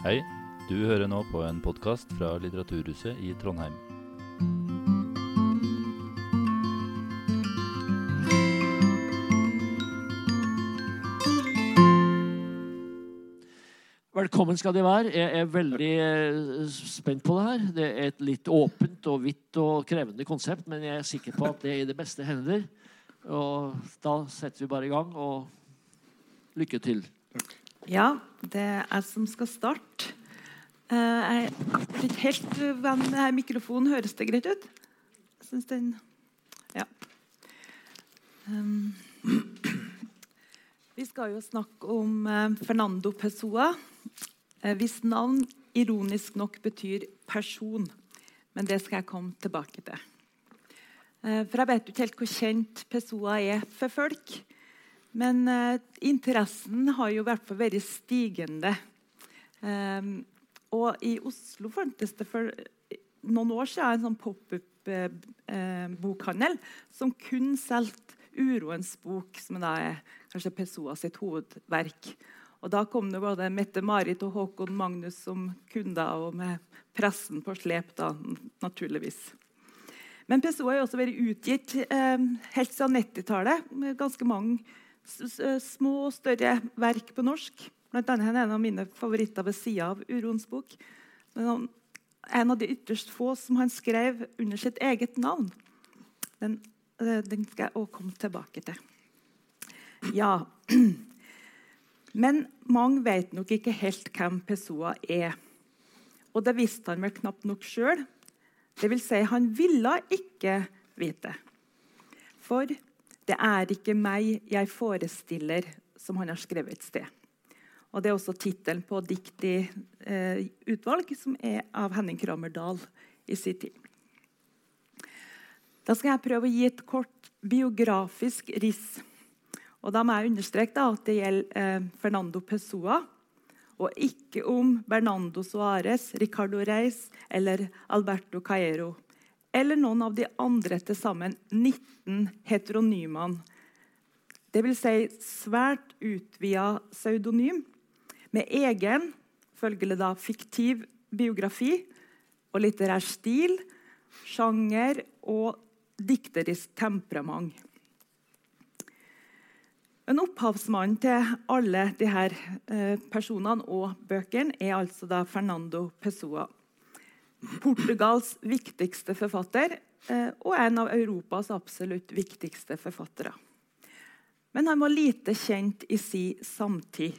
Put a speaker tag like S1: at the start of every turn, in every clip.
S1: Hei, du hører nå på en podkast fra Litteraturhuset i Trondheim.
S2: Velkommen skal de være. Jeg er veldig eh, spent på det her. Det er et litt åpent og vidt og krevende konsept, men jeg er sikker på at det er i det beste hender. Og da setter vi bare i gang, og lykke til.
S3: Ja, det er jeg som skal starte. Eh, Jeg er ikke helt venn med denne mikrofonen. Høres det greit ut? Jeg synes den Ja. Um, vi skal jo snakke om eh, Fernando Pessoa, eh, hvis navn ironisk nok betyr person. Men det skal jeg komme tilbake til. For jeg vet ikke helt hvor kjent Pessoa er for folk. Men eh, interessen har jo i hvert fall vært stigende. Um, og i Oslo fantes det for noen år siden en sånn pop-up-bokhandel som kun solgte Uroens bok, som da er kanskje Pessoa sitt hovedverk. Og Da kom det både Mette-Marit og Håkon Magnus som kunder, og med pressen på slep, da, naturligvis. Men Pessoa har også vært utgitt eh, helt siden 90-tallet, med ganske mange små og større verk på norsk. Blant annet en av mine favoritter ved sida av Uroens bok. Men en av de ytterst få som han skrev under sitt eget navn. Den, eh, den skal jeg også komme tilbake til. Ja. Men mange vet nok ikke helt hvem Pessoa er. Og det visste han vel knapt nok sjøl. Det vil si, han ville ikke vite. For det er ikke meg jeg forestiller, som han har skrevet et sted. Og Det er også tittelen på dikt i eh, utvalg, som er av Henning Kramer Dahl i sin tid. Da skal jeg prøve å gi et kort biografisk riss. Og Da må jeg understreke at det gjelder eh, Fernando Pessoa, og ikke om Bernando Suárez, Ricardo Reis eller Alberto Caero. Eller noen av de andre til sammen 19 heteronymene. Vil si svært utvida pseudonym med egen, følgelig da fiktiv biografi og litterær stil, sjanger og dikterisk temperament. En opphavsmann til alle disse eh, personene og bøkene er altså da Fernando Pessoa. Portugals viktigste forfatter eh, og en av Europas absolutt viktigste forfattere. Men han var lite kjent i sin samtid.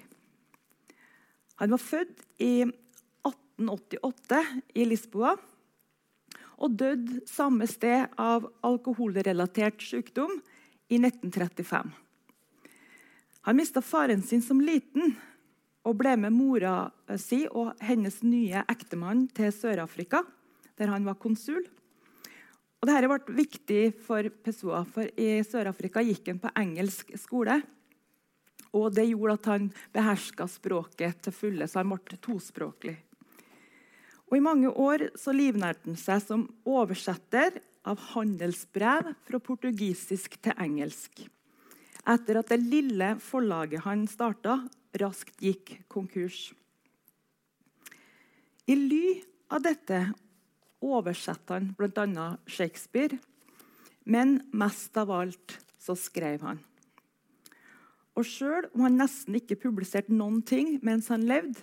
S3: Han var født i 1888 i Lisboa og døde samme sted av alkoholrelatert sykdom i 1935. Han mista faren sin som liten og ble med mora si og hennes nye ektemann til Sør-Afrika, der han var konsul. Og Dette ble viktig for Pessoa, for i Sør-Afrika gikk han på engelsk skole. Og Det gjorde at han beherska språket til fulle, så han ble tospråklig. Og I mange år så livnærte han seg som oversetter av handelsbrev fra portugisisk til engelsk etter at det lille forlaget han starta, raskt gikk konkurs. I ly av dette oversetter han bl.a. Shakespeare, men mest av alt så skrev han. Og sjøl om han nesten ikke publiserte noen ting mens han levde,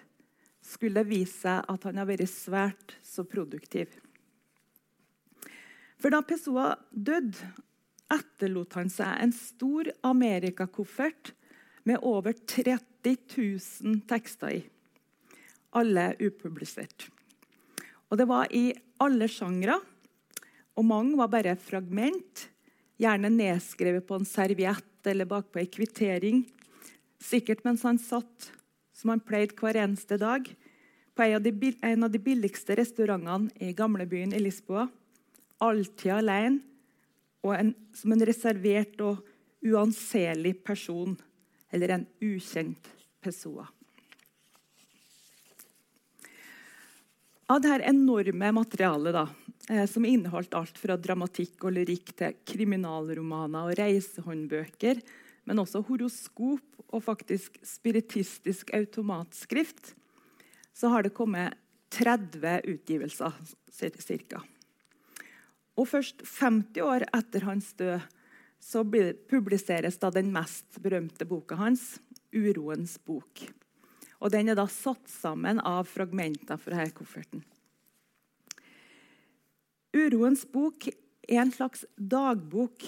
S3: skulle det vise seg at han har vært svært så produktiv. For da Pessoa døde, etterlot han seg en stor amerikakoffert med over 30 000 tekster i. Alle upublisert. Og Det var i alle sjangre, og mange var bare fragment. Gjerne nedskrevet på en serviett eller bakpå ei kvittering. Sikkert mens han satt, som han pleide hver eneste dag, på en av de, en av de billigste restaurantene i gamlebyen i Lisboa. Alltid alene og en, som en reservert og uanselig person, eller en ukjent pessoa. Av dette enorme materialet, da, eh, som inneholdt alt fra dramatikk og lyrikk til kriminalromaner og reisehåndbøker, men også horoskop og faktisk spiritistisk automatskrift, så har det kommet 30 utgivelser ca. Og først 50 år etter hans død så publiseres da den mest berømte boka hans, 'Uroens bok'. Og Den er da satt sammen av fragmenter fra denne kofferten. Uroens bok er en slags dagbok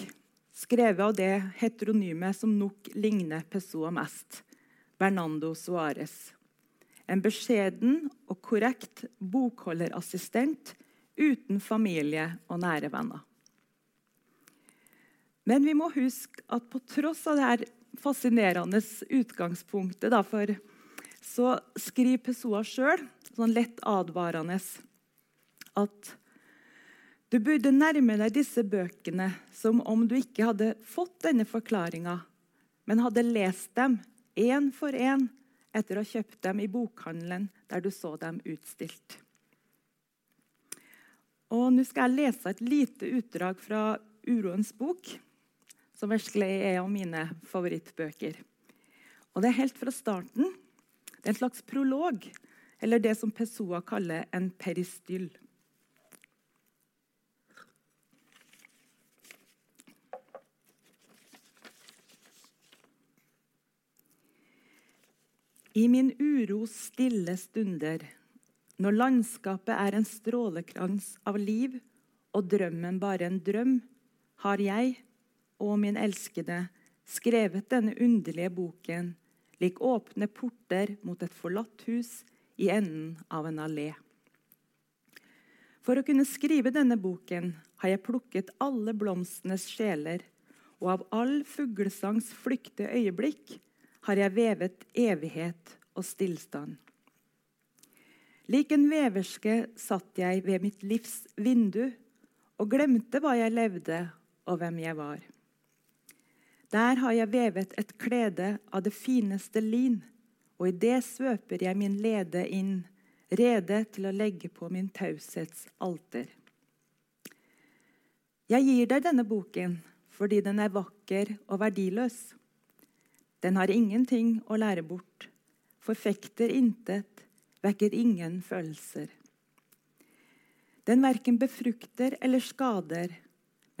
S3: skrevet av det heteronyme som nok ligner Pessoa mest, Bernando Suárez. En beskjeden og korrekt bokholderassistent uten familie og nære venner. Men vi må huske at på tross av det fascinerende utgangspunktet for, så skriver Pessoa sjøl, sånn lett advarende, at du burde nærme deg disse bøkene som om du ikke hadde fått denne forklaringa, men hadde lest dem én for én etter å ha kjøpt dem i bokhandelen der du så dem utstilt. Og Nå skal jeg lese et lite utdrag fra Uroens bok, som virkelig er av mine favorittbøker. Og Det er helt fra starten. Det er en slags prolog, eller det som Pessoa kaller en peristyll. I min uros stille stunder, når landskapet er en strålekrans av liv og drømmen bare en drøm, har jeg og min elskede skrevet denne underlige boken lik åpne porter mot et forlatt hus i enden av en allé. For å kunne skrive denne boken har jeg plukket alle blomstenes sjeler, og av all fuglesangs flykte øyeblikk har jeg vevet evighet og stillstand. Lik en veverske satt jeg ved mitt livs vindu og glemte hva jeg levde og hvem jeg var. Der har jeg vevet et klede av det fineste lin, og i det svøper jeg min lede inn, rede til å legge på min taushets alter. Jeg gir deg denne boken fordi den er vakker og verdiløs. Den har ingenting å lære bort, forfekter intet, vekker ingen følelser. Den verken befrukter eller skader,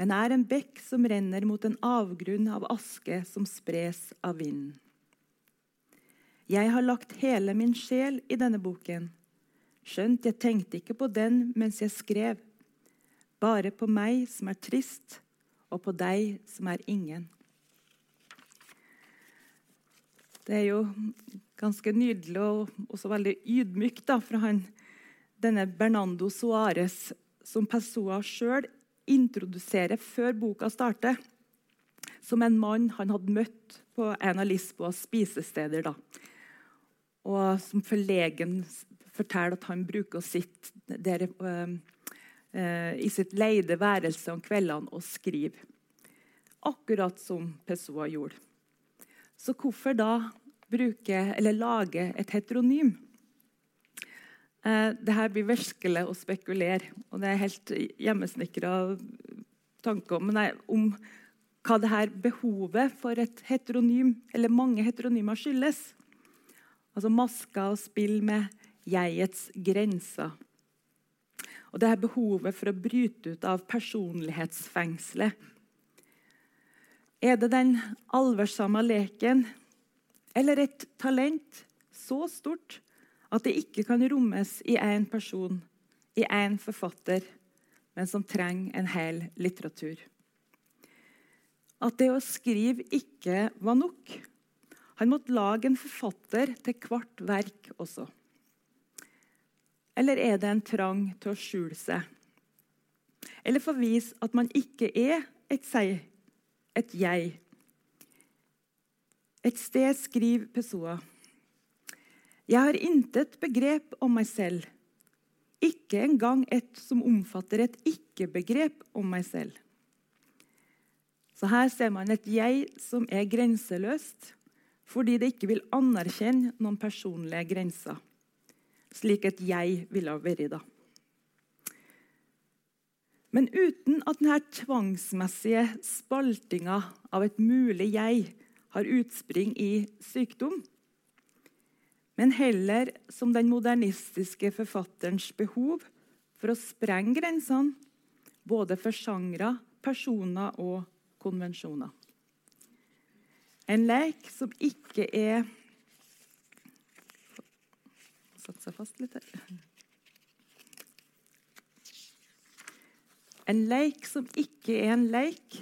S3: men er en bekk som renner mot en avgrunn av aske som spres av vinden. Jeg har lagt hele min sjel i denne boken, skjønt jeg tenkte ikke på den mens jeg skrev, bare på meg som er trist, og på deg som er ingen. Det er jo ganske nydelig og også veldig ydmykt fra han, denne Bernando Suárez, som Pessoa sjøl introduserer før boka starter, som en mann han hadde møtt på en av Lisboas spisesteder. Da. Og som forlegen forteller at han bruker å sitte der uh, uh, i sitt leide værelse om kveldene og skrive. Akkurat som Pessoa gjorde. Så hvorfor da bruke eller lage et heteronym? Eh, Dette blir virkelig å spekulere, og det er helt hjemmesnekra tanker om, nei, om hva det her behovet for et heteronym, eller mange heteronymer, skyldes. Altså masker og spill med jegets grenser. Og det her behovet for å bryte ut av personlighetsfengselet. Er det den alvorsomme leken eller et talent så stort at det ikke kan rommes i én person, i én forfatter, men som trenger en hel litteratur? At det å skrive ikke var nok. Han måtte lage en forfatter til hvert verk også. Eller er det en trang til å skjule seg? Eller få vise at man ikke er et seg, et jeg. Et sted skriver Pessoa Jeg har intet begrep om meg selv, ikke engang et som omfatter et ikke-begrep om meg selv. Så her ser man et jeg som er grenseløst, fordi det ikke vil anerkjenne noen personlige grenser, slik et jeg ville ha vært da. Men uten at denne tvangsmessige spaltinga av et mulig jeg har utspring i sykdom, men heller som den modernistiske forfatterens behov for å sprenge grensene, både for sjangre, personer og konvensjoner. En lek som ikke er Satt seg fast litt her. En leik som ikke er en leik,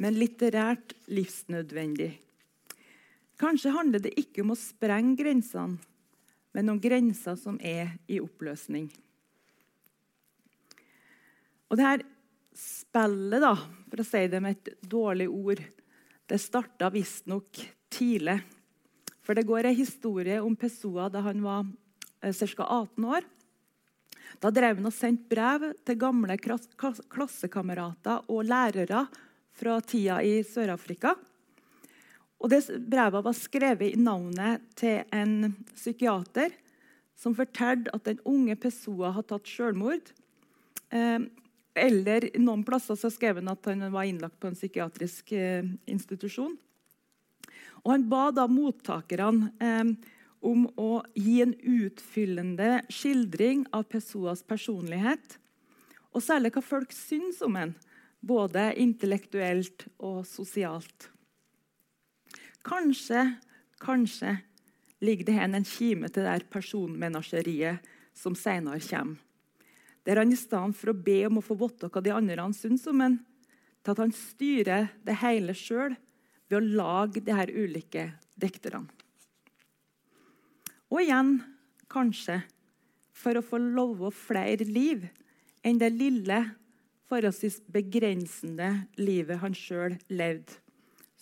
S3: men litterært livsnødvendig. Kanskje handler det ikke om å sprenge grensene, men om grenser som er i oppløsning. Og det her spillet, da, for å si det med et dårlig ord, det starta visstnok tidlig. For det går en historie om Pessoa da han var eh, ca. 18 år. Da drev han og sendte brev til gamle klassekamerater og lærere fra tida i Sør-Afrika. Og det Brevet var skrevet i navnet til en psykiater som fortalte at den unge Pessoa hadde tatt selvmord. Eh, eller noen plasser så skrev han at han var innlagt på en psykiatrisk eh, institusjon. Og Han ba da mottakerne eh, om å gi en utfyllende skildring av Pessoas personlighet, og særlig hva folk syns om en, både intellektuelt og sosialt. Kanskje, kanskje ligger det hen en kime til det personmenasjeriet som senere kommer. Der han i stedet for å be om å få vite hva de andre syns om en, til at han styrer det hele sjøl ved å lage de her ulike dikterne. Og igjen, kanskje, for å få love flere liv enn det lille, forholdsvis begrensende livet han sjøl levde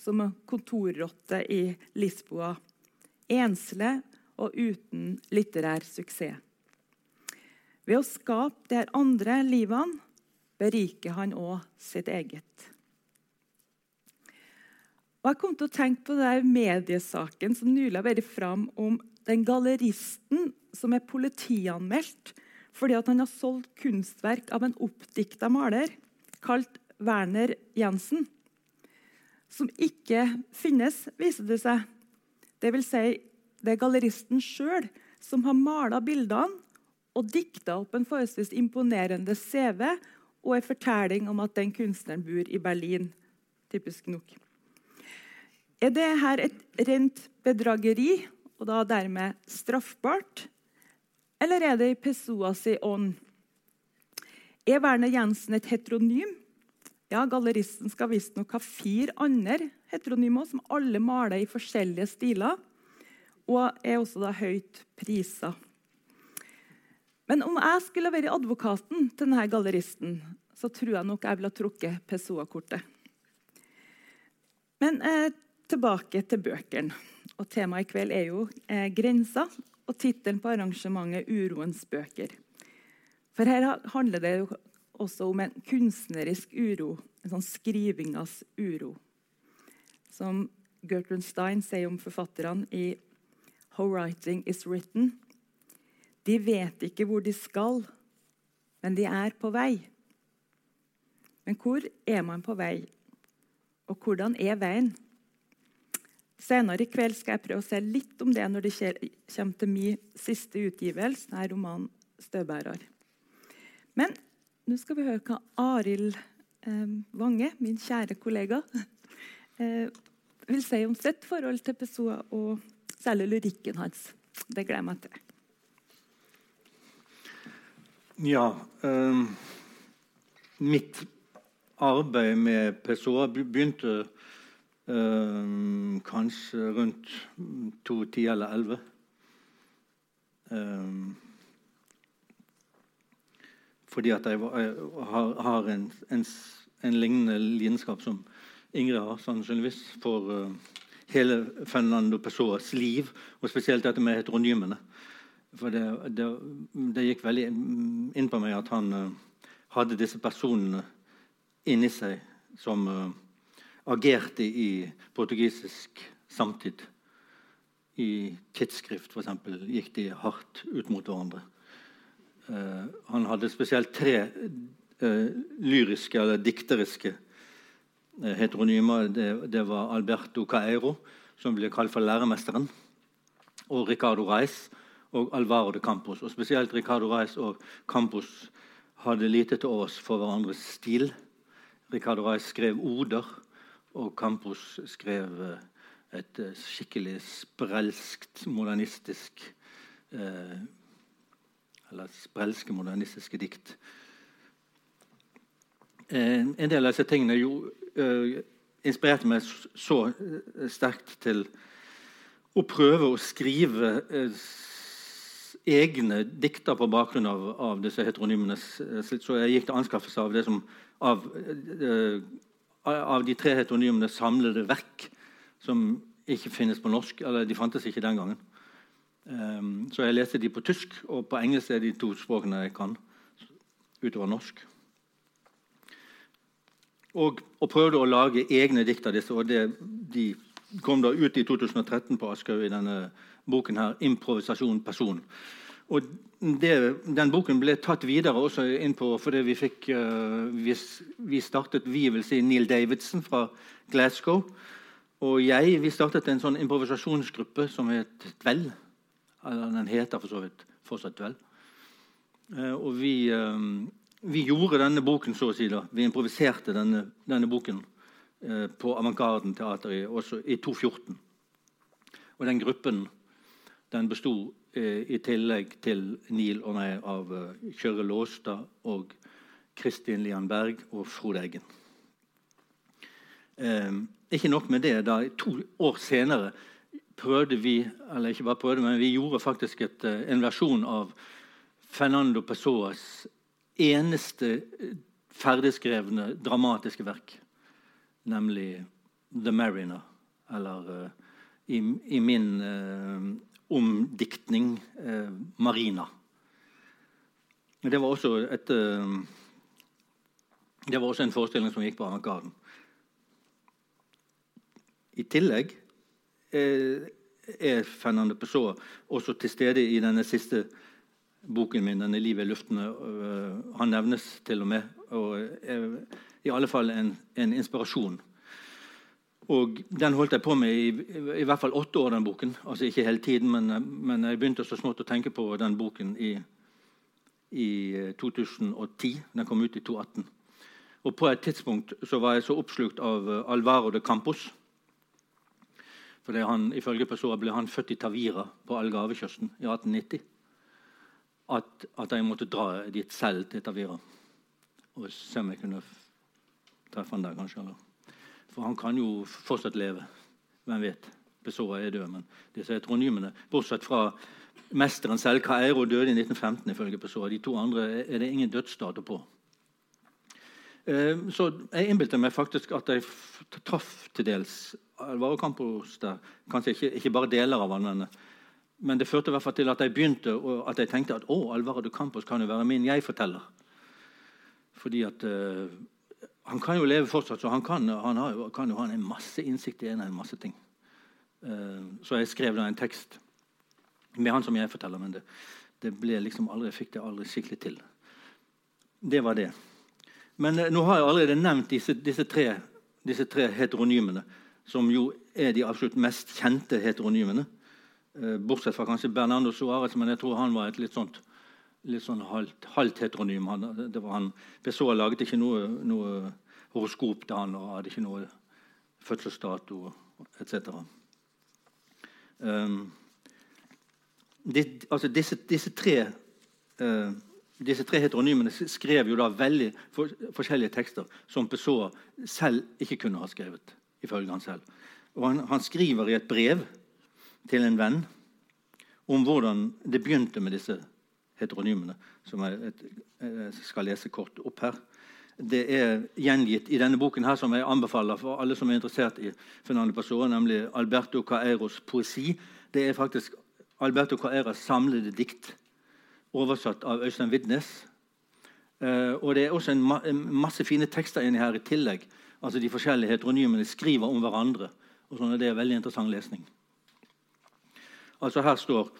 S3: som kontorrotte i Lisboa. Enslig og uten litterær suksess. Ved å skape de andre livene beriker han òg sitt eget. Og Jeg kom til å tenke på den mediesaken som nylig har vært fram om den galleristen som er politianmeldt fordi han har solgt kunstverk av en oppdikta maler kalt Werner Jensen. Som ikke finnes, viser det seg. Det vil si, det er galleristen sjøl som har mala bildene og dikta opp en forholdsvis imponerende CV og en fortelling om at den kunstneren bor i Berlin. Typisk nok. Er dette et rent bedrageri og da dermed straffbart? Eller er det i Pessoas ånd? Er Werner Jensen et heteronym? Ja, Galleristen skal visstnok ha fire andre heteronymer som alle maler i forskjellige stiler, og er også da høyt prisa. Men om jeg skulle vært advokaten til denne galleristen, så tror jeg nok jeg ville trukket Pessoa-kortet. Men eh, tilbake til bøkene. Og Temaet i kveld er jo eh, grenser, og tittelen på arrangementet 'Uroens bøker'. For her handler det jo også om en kunstnerisk uro, en sånn skrivingas uro. Som Gertrude Stein sier om forfatterne i 'How Writing Is Written'. De vet ikke hvor de skal, men de er på vei. Men hvor er man på vei, og hvordan er veien? Senere i kveld skal jeg prøve å se litt om det når det kommer til min siste utgivelse, denne romanen 'Støvbærer'. Men nå skal vi høre hva Arild eh, Vange, min kjære kollega, eh, vil si om sitt forhold til Pessoa og særlig lyrikken hans. Det gleder jeg meg til.
S4: Ja eh, Mitt arbeid med Pessoa begynte Um, kanskje rundt to-ti eller 2011. Um, fordi at jeg, var, har, har en, en, en, lignende lidenskap som Ingrid har, sannsynligvis, for uh, hele Fernando Pessoas liv, og spesielt dette med heteronymene. For det, det, det, gikk veldig inn på meg at han uh, hadde disse personene inni seg som uh, agerte i portugisisk samtid. I tidsskrift eksempel, gikk de hardt ut mot hverandre. Uh, han hadde spesielt tre uh, lyriske eller dikteriske uh, heteronymer. Det, det, var Alberto Caeiro, som ble kalt for læremesteren. og Ricardo Reis og Alvaro de Campos. Og Spesielt Ricardo Reis og Campos hadde lite til overs for hverandres stil. Ricardo Reis skrev oder, og Campos skrev eh, et eh, skikkelig sprelskt, modernistisk eh, Eller sprelske, modernistiske dikt. Eh, en del av disse tingene jo, eh, inspirerte meg så eh, sterkt til å prøve å skrive egne dikter på bakgrunn av, av disse heteronymene. Så jeg gikk til anskaffelse av, som, av, av de tre heteronymene samlede verk, som ikke finnes på norsk. Eller de fantes ikke den gangen. Um, så jeg leste de på tysk, og på engelsk er de to språkene jeg kan utover norsk. Og, og prøvde å lage egne dikt av disse. og det, De kom da ut i 2013 på Aschehoug i denne boken her, 'Improvisasjon person'. Og det, Den boken ble tatt videre også inn på fordi vi fikk uh, vi, vi, startet vi vil si Neil Davidson fra Glasgow. Og jeg vi startet en sånn improvisasjonsgruppe som het Dvel. Eller den heter for så vidt fortsatt vel. Uh, og vi, uh, vi, gjorde denne boken, så å si. da. Vi improviserte denne, denne boken på Avantgarden teater også i 2014. Og den gruppen den besto eh, i tillegg til Neil og meg av eh, Kjøre Låstad og Kristin Lian Berg og Frode Eggen. Eh, ikke nok med det. da To år senere prøvde vi eller ikke bare prøvde, men vi gjorde faktisk et, eh, en versjon av Fernando Pessoas eneste eh, ferdigskrevne dramatiske verk, nemlig 'The Mariner'. Eller uh, i, i, min uh, omdiktning eh, Marina. Det var også et eh, det var også en forestilling som gikk på avantgarden. I tillegg eh, er Fernande Pessoa også til stede i denne siste boken min, denne 'Livet i luftene'. Uh, han nevnes til og med, og er i alle fall en, en inspirasjon og Den holdt jeg på med i, i, hvert fall åtte år. den boken. Altså Ikke hele tiden, men, men, jeg begynte så smått å tenke på den boken i, i 2010. Eh, den kom ut i 2018. Og På et tidspunkt så var jeg så oppslukt av uh, Alvaro de Campos. For han, Ifølge Pessoa ble han født i Tavira på Algarvekysten i 1890. At, at, jeg måtte dra dit selv, til Tavira, og se om jeg kunne treffe han der. kanskje, eller for han kan jo fortsatt leve. Hvem vet? Pessoa er død, men disse heteronymene, bortsett fra mesteren selv, Caeiro, døde i 1915 ifølge Pessoa. De to andre er det ingen dødsdato på. Eh, så jeg innbilte meg faktisk at jeg traff til dels Alvaro Campos der. Kanskje ikke, ikke, bare deler av han, men det førte i hvert fall til at jeg begynte at jeg tenkte at å, Alvaro de Campos kan jo være min jeg-forteller. Fordi at uh, han kan jo leve fortsatt, så han kan, han jo, kan jo ha en masse innsikt i en, en masse ting. Uh, så jeg skrev da en tekst med han som jeg forteller, men det, det ble liksom aldri, jeg fikk det aldri skikkelig til. Det var det. Men uh, nå har jeg allerede nevnt disse, disse, tre, disse, tre, heteronymene, som jo er de absolutt mest kjente heteronymene. Uh, bortsett fra kanskje Bernardo Suárez, men jeg tror han var et litt sånt litt sånn halvt, halvt heteronym. Han, det var han, Pessoa laget ikke noe, noe, horoskop til han og hadde ikke noe fødselsdato etc. Um, altså disse, disse, tre, uh, disse, tre heteronymene skrev jo da veldig for, forskjellige tekster som Pessoa selv ikke kunne ha skrevet. ifølge han selv. Og han, han skriver i et brev til en venn om hvordan det begynte med disse heteronymene, som jeg, skal lese kort opp her. Det er gjengitt i denne boken her, som jeg anbefaler for alle som er interessert i Fernando Pessoa, nemlig Alberto Caeros poesi. Det er faktisk Alberto Caeras samlede dikt, oversatt av Øystein Widnes. Uh, og Det er også en, ma en, masse fine tekster inni her i tillegg. Altså De forskjellige heteronymene skriver om hverandre. og sånn, Det er veldig interessant lesning. Altså Her står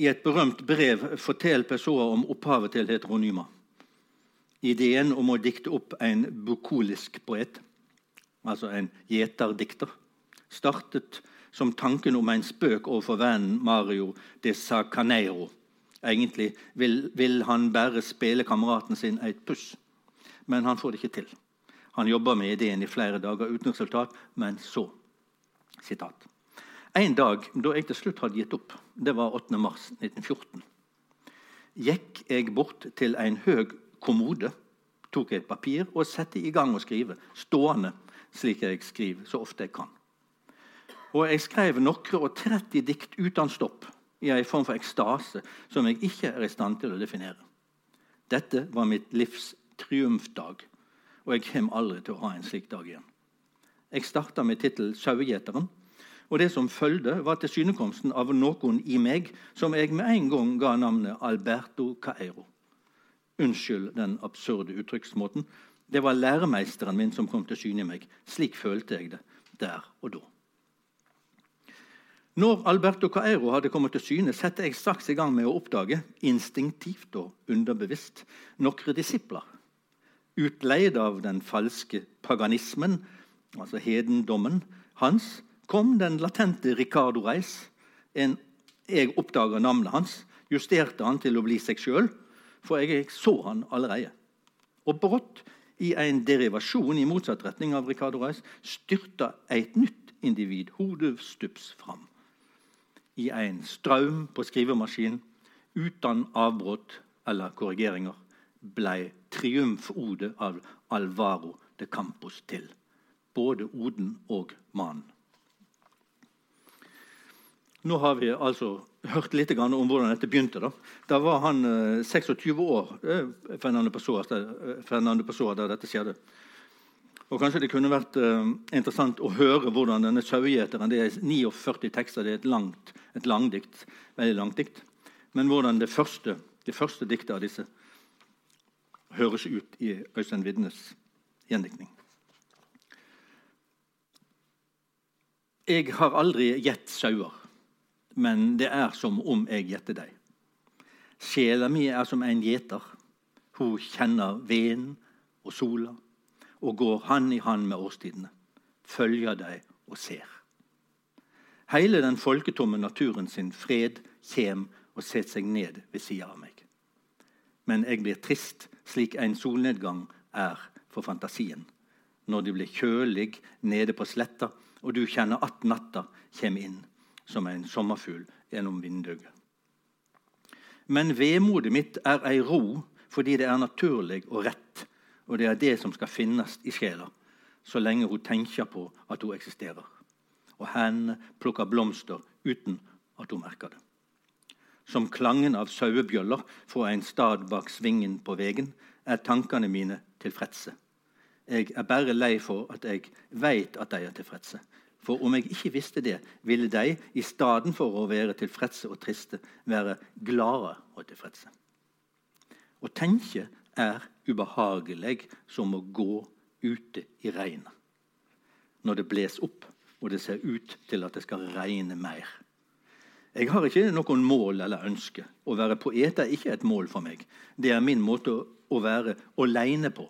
S4: i et berømt brev forteller Pessoa om opphavet til heteronymer. Ideen om å dikte opp en bukolisk poet, altså en gjeterdikter, startet som tanken om en spøk overfor vennen Mario de Sacaneiro. Egentlig vil, vil han bare spille kameraten sin et puss, men han får det ikke til. Han jobber med ideen i flere dager uten resultat, men så sitat. En dag da jeg til slutt hadde gitt opp, det var 8. mars 1914, gikk jeg bort til en høg kommode, tok et papir og satte i gang å skrive, stående slik jeg skriver så ofte jeg kan. Og jeg skrev noen og 30 dikt uten stopp i en form for ekstase som jeg ikke er i stand til å definere. Dette var mitt livs triumfdag, og jeg kommer aldri til å ha en slik dag igjen. Jeg starta med tittelen 'Sauegjeteren', og det som fulgte, var tilsynekomsten av noen i meg som jeg med en gang ga navnet Alberto Caeiro. Unnskyld den absurde uttrykksmåten. Det var læremeisteren min som kom til syne i meg. Slik følte jeg det der og da. Når Alberto Caeiro hadde kommet til syne, satte jeg straks i gang med å oppdage, instinktivt og underbevisst, noen disipler. Utleid av den falske paganismen, altså hedendommen hans, kom den latente Ricardo Reis. En, jeg oppdaga navnet hans, justerte han til å bli seg sjøl, for jeg så han allerede. Og brått, i en derivasjon i motsatt retning av Ricardo Reis, styrta et nytt individ hodestups fram i en strøm på skrivemaskin uten avbrudd eller korrigeringer ble triumfodet av Alvaro de Campos til. Både oden og mannen. Nå har vi altså hørt litt om hvordan dette begynte. Da, da var han 26 eh, år, eh, Fernando Pessoa, eh, Fernando Pessoa, da dette skjedde. Og Kanskje det kunne vært uh, interessant å høre hvordan denne sauegjeteren Det er 49 tekster, det er et, langt, et langdikt, veldig langt dikt. Men hvordan det første, det første diktet av disse høres ut i Øystein Widnes gjendiktning. Jeg har aldri gjett sauer, men det er som om jeg gjetter deg. Sjela mi er som en gjeter. Hun kjenner veden og sola og går hand i hand med årstidene. Følger deg og ser. Hele den folketomme naturen sin fred kjem og setter seg ned ved sida av meg. Men jeg blir trist, slik en solnedgang er for fantasien. Når det blir kjølig nede på sletta, og du kjenner at natta kommer inn som en sommerfugl gjennom vinduet. Men vemodet mitt er ei ro fordi det er naturlig og rett og det er det som skal finnes i sjela så lenge hun tenker på at hun eksisterer. Og hendene plukker blomster uten at hun merker det. Som klangen av sauebjøller fra en stad bak svingen på veien er tankene mine tilfredse. Jeg er bare lei for at jeg veit at de er tilfredse. For om jeg ikke visste det, ville de, i stedet for å være tilfredse og triste, være glade og tilfredse. Å tenke er ubehagelig som å gå ute i regnet. Når det blåser opp og det ser ut til at det skal regne mer. Jeg har ikke noen mål eller ønske. Å være poet er ikke et mål for meg. Det er min måte å være aleine på.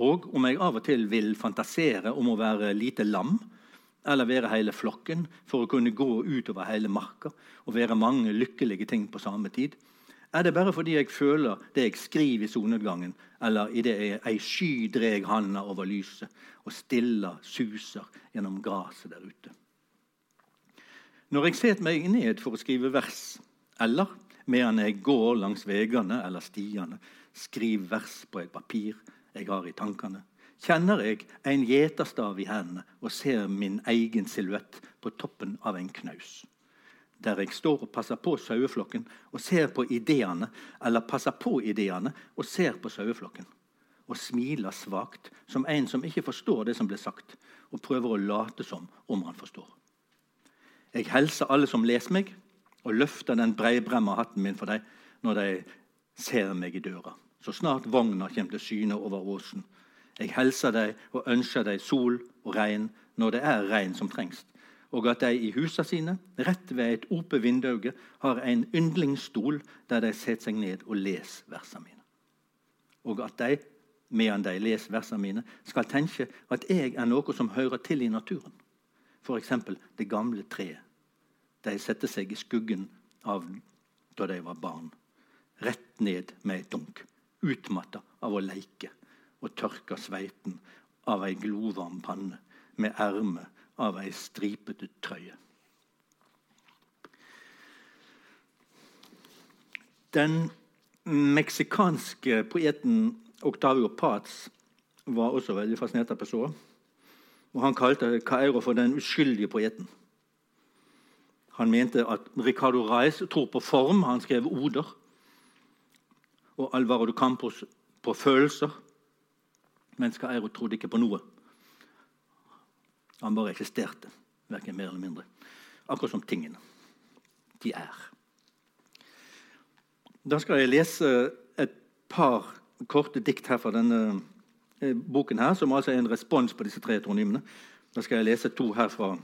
S4: Og om jeg av og til vil fantasere om å være lite lam, eller være hele flokken for å kunne gå utover hele marka og være mange lykkelige ting på samme tid, er det bare fordi jeg føler det jeg skriver i solnedgangen, eller idet ei sky dreg handa over lyset og stilla suser gjennom gresset der ute? Når jeg setter meg ned for å skrive vers, eller medan jeg går langs veiene eller stiene, skriver vers på et papir jeg har i tankene, kjenner jeg en gjeterstav i hendene og ser min egen silhuett på toppen av en knaus der jeg står og passer på saueflokken og ser på ideene, eller passer på ideene og ser på saueflokken. Og smiler svakt, som en som ikke forstår det som blir sagt, og prøver å late som om han forstår. Jeg hilser alle som leser meg, og løfter den breibremma hatten min for dem når de ser meg i døra. Så snart vogna kommer til syne over åsen. Jeg hilser dem og ønsker dem sol og regn når det er regn som trengs og at de i husene sine, rett ved et åpent vindu, har en yndlingsstol der de setter seg ned og leser versene mine. Og at de, medan de leser versene mine, skal tenke at jeg er noe som hører til i naturen. f.eks. det gamle treet. De setter seg i skuggen av da de var barn. Rett ned med et dunk, utmatta av å leike og tørka sveiten av ei glovarm panne med erme av ei stripete trøye. Den meksikanske poeten Octavio Paz var også veldig fascinert av Pessoa. Og han kalte Cairo for den uskyldige poeten. Han mente at Ricardo Reis tror på form. Han skrev oder. Og Alvaro de Campos på følelser. Mens Cairo trodde ikke på noe. Han bare eksisterte, verken mer eller mindre. Akkurat som tingene. De er. Da skal jeg lese et par korte dikt her fra denne eh, boken, her, som altså er en respons på disse tre etronymene. Da skal jeg lese to her fra,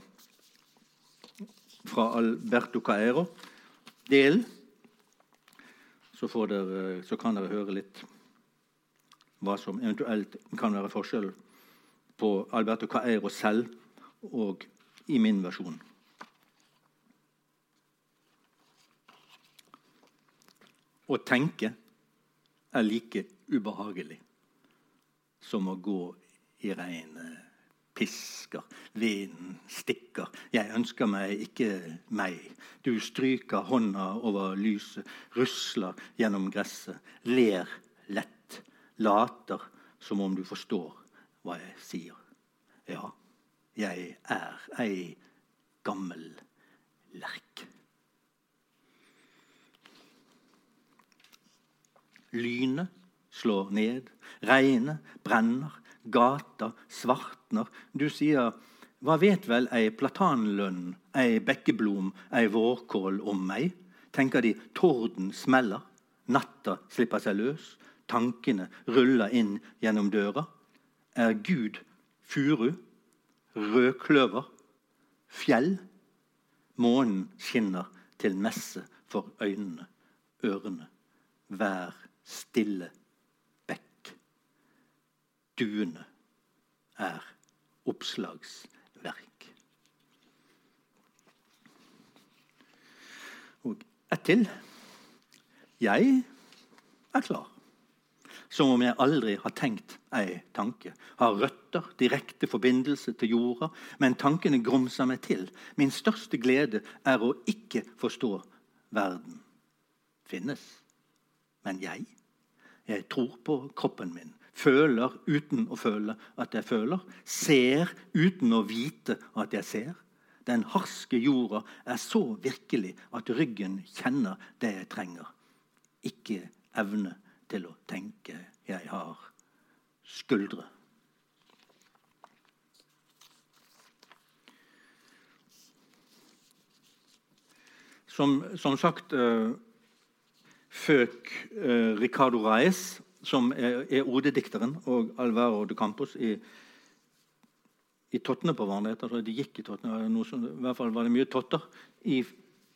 S4: fra Alberto Caero. Del. Så, dere, så kan dere høre litt hva som eventuelt kan være forskjell på Alberto Caero selv og i min versjon. Å tenke er like ubehagelig som å gå i regnet. Pisker, vinden stikker. Jeg ønsker meg ikke meg. Du stryker hånda over lyset, rusler gjennom gresset, ler lett, later som om du forstår hva jeg sier. Ja, jeg er ei gammel lerk. Lynet slår ned, regnet brenner, gata svartner. Du sier hva vet vel ei platanlønn, ei bekkeblom, ei vårkål om meg? Tenker de torden smeller, natta slipper seg løs, tankene ruller inn gjennom døra. Er Gud furu, rødkløver, fjell? Månen skinner til messe for øynene, ørene. Vær stille bekk. Duene er oppslagsverk. Og ett til. Jeg er klar. Som om jeg aldri har tenkt ei tanke. Har røtter, direkte forbindelse til jorda, men tankene grumser meg til. Min største glede er å ikke forstå verden finnes. Men jeg jeg tror på kroppen min. Føler uten å føle at jeg føler. Ser uten å vite at jeg ser. Den harske jorda er så virkelig at ryggen kjenner det jeg trenger. Ikke evne til å tenke jeg har skuldre. Som, som sagt uh, føk uh, Ricardo Reis, som er, er odedikteren, og Alvaro de Campos i, i tottene på hverandre. Altså, de gikk i tottene, I hvert fall var det mye totter. I,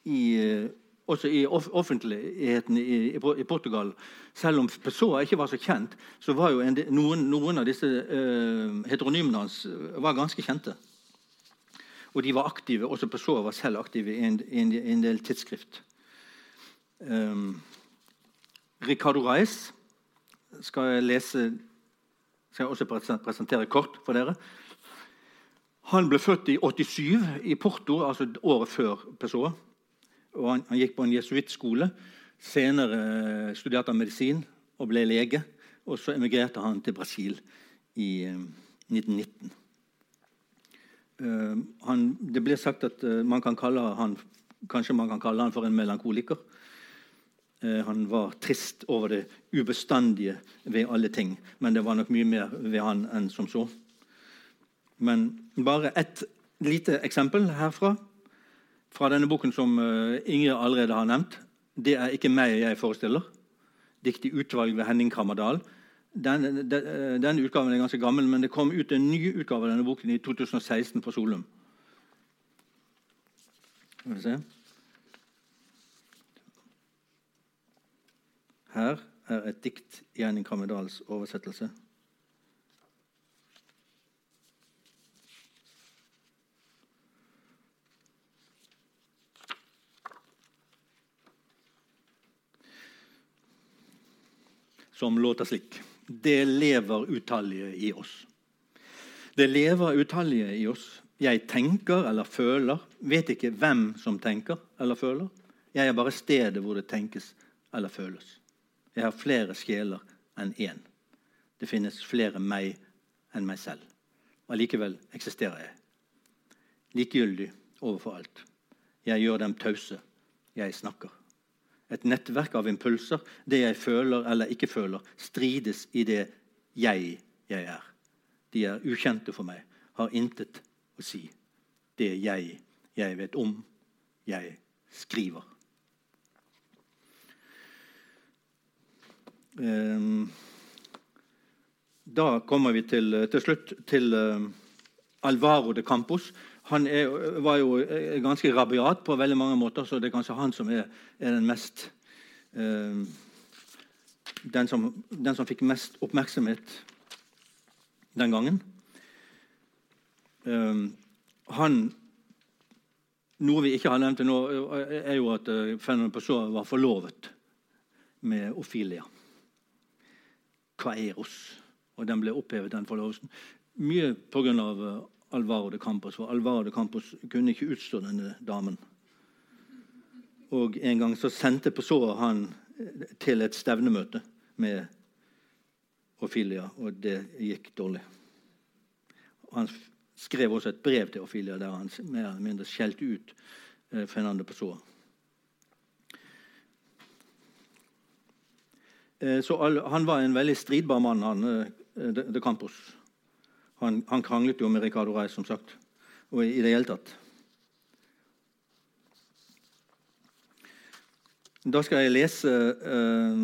S4: i, uh, også i offentligheten i, i, Portugal. Selv om Pessoa ikke var så kjent, så var jo en, noen, noen, av disse uh, heteronymene hans var ganske kjente. Og de var aktive, også Pessoa var selv aktiv i en, en, en del tidsskrift. Um, Ricardo Reis skal jeg lese skal jeg også presentere kort for dere. Han ble født i 87 i Porto, altså året før Pessoa. Og han, han gikk på en jesuittskole. Senere eh, studerte han medisin og ble lege. Og så emigrerte han til Brasil i eh, 1919. Uh, han, det ble sagt at man kan kalle han, kanskje man kan kalle han for en melankoliker. Eh, han var trist over det ubestandige ved alle ting. Men det var nok mye mer ved han enn som så. Men bare et lite eksempel herfra. Fra denne boken som eh, Ingrid allerede har nevnt. Det er ikke meg jeg forestiller. Dikt i utvalg ved Henning Krammerdal. Den, den, denne utgaven er ganske gammel, men det kom ut en ny utgave av denne boken i 2016 på Solum. Skal vi se. Her er et dikt i Henning Kammerdals oversettelse. Som låter slik. Det lever utallige i oss. Det lever utallige i oss. Jeg tenker eller føler, vet ikke hvem som tenker eller føler. Jeg er bare stedet hvor det tenkes eller føles. Jeg har flere sjeler enn én. Det finnes flere meg enn meg selv. Allikevel eksisterer jeg. Likegyldig overfor alt. Jeg gjør dem tause. Jeg snakker. Et nettverk av impulser, det jeg føler eller ikke føler, strides i det jeg jeg er. De er ukjente for meg, har intet å si. Det jeg jeg vet om, jeg skriver. Ehm, da kommer vi til, til slutt til uh, Alvaro de Campos. Han er, var jo ganske rabiat på veldig mange måter, så det er kanskje han som er, er den mest eh, den, som, den som fikk mest oppmerksomhet den gangen. Eh, han Noe vi ikke har nevnt nå, er jo at uh, Pessoa var forlovet med Ophelia. Kaeros. Og den ble opphevet, den forlovelsen. Mye pga. Alvaro de Campos. For Alvaro de Campos kunne ikke utstå denne damen. Og En gang så sendte Pessoa han eh, til et stevnemøte med Ophelia, og det gikk dårlig. Han skrev også et brev til Ophelia der han mer eller mindre skjelte ut eh, Fernando Pessoa. Eh, så han var en veldig stridbar mann, han de, de Campos. Han, han, kranglet jo med Ricardo Reis, som sagt. Og i, det hele tatt. Da skal jeg lese uh,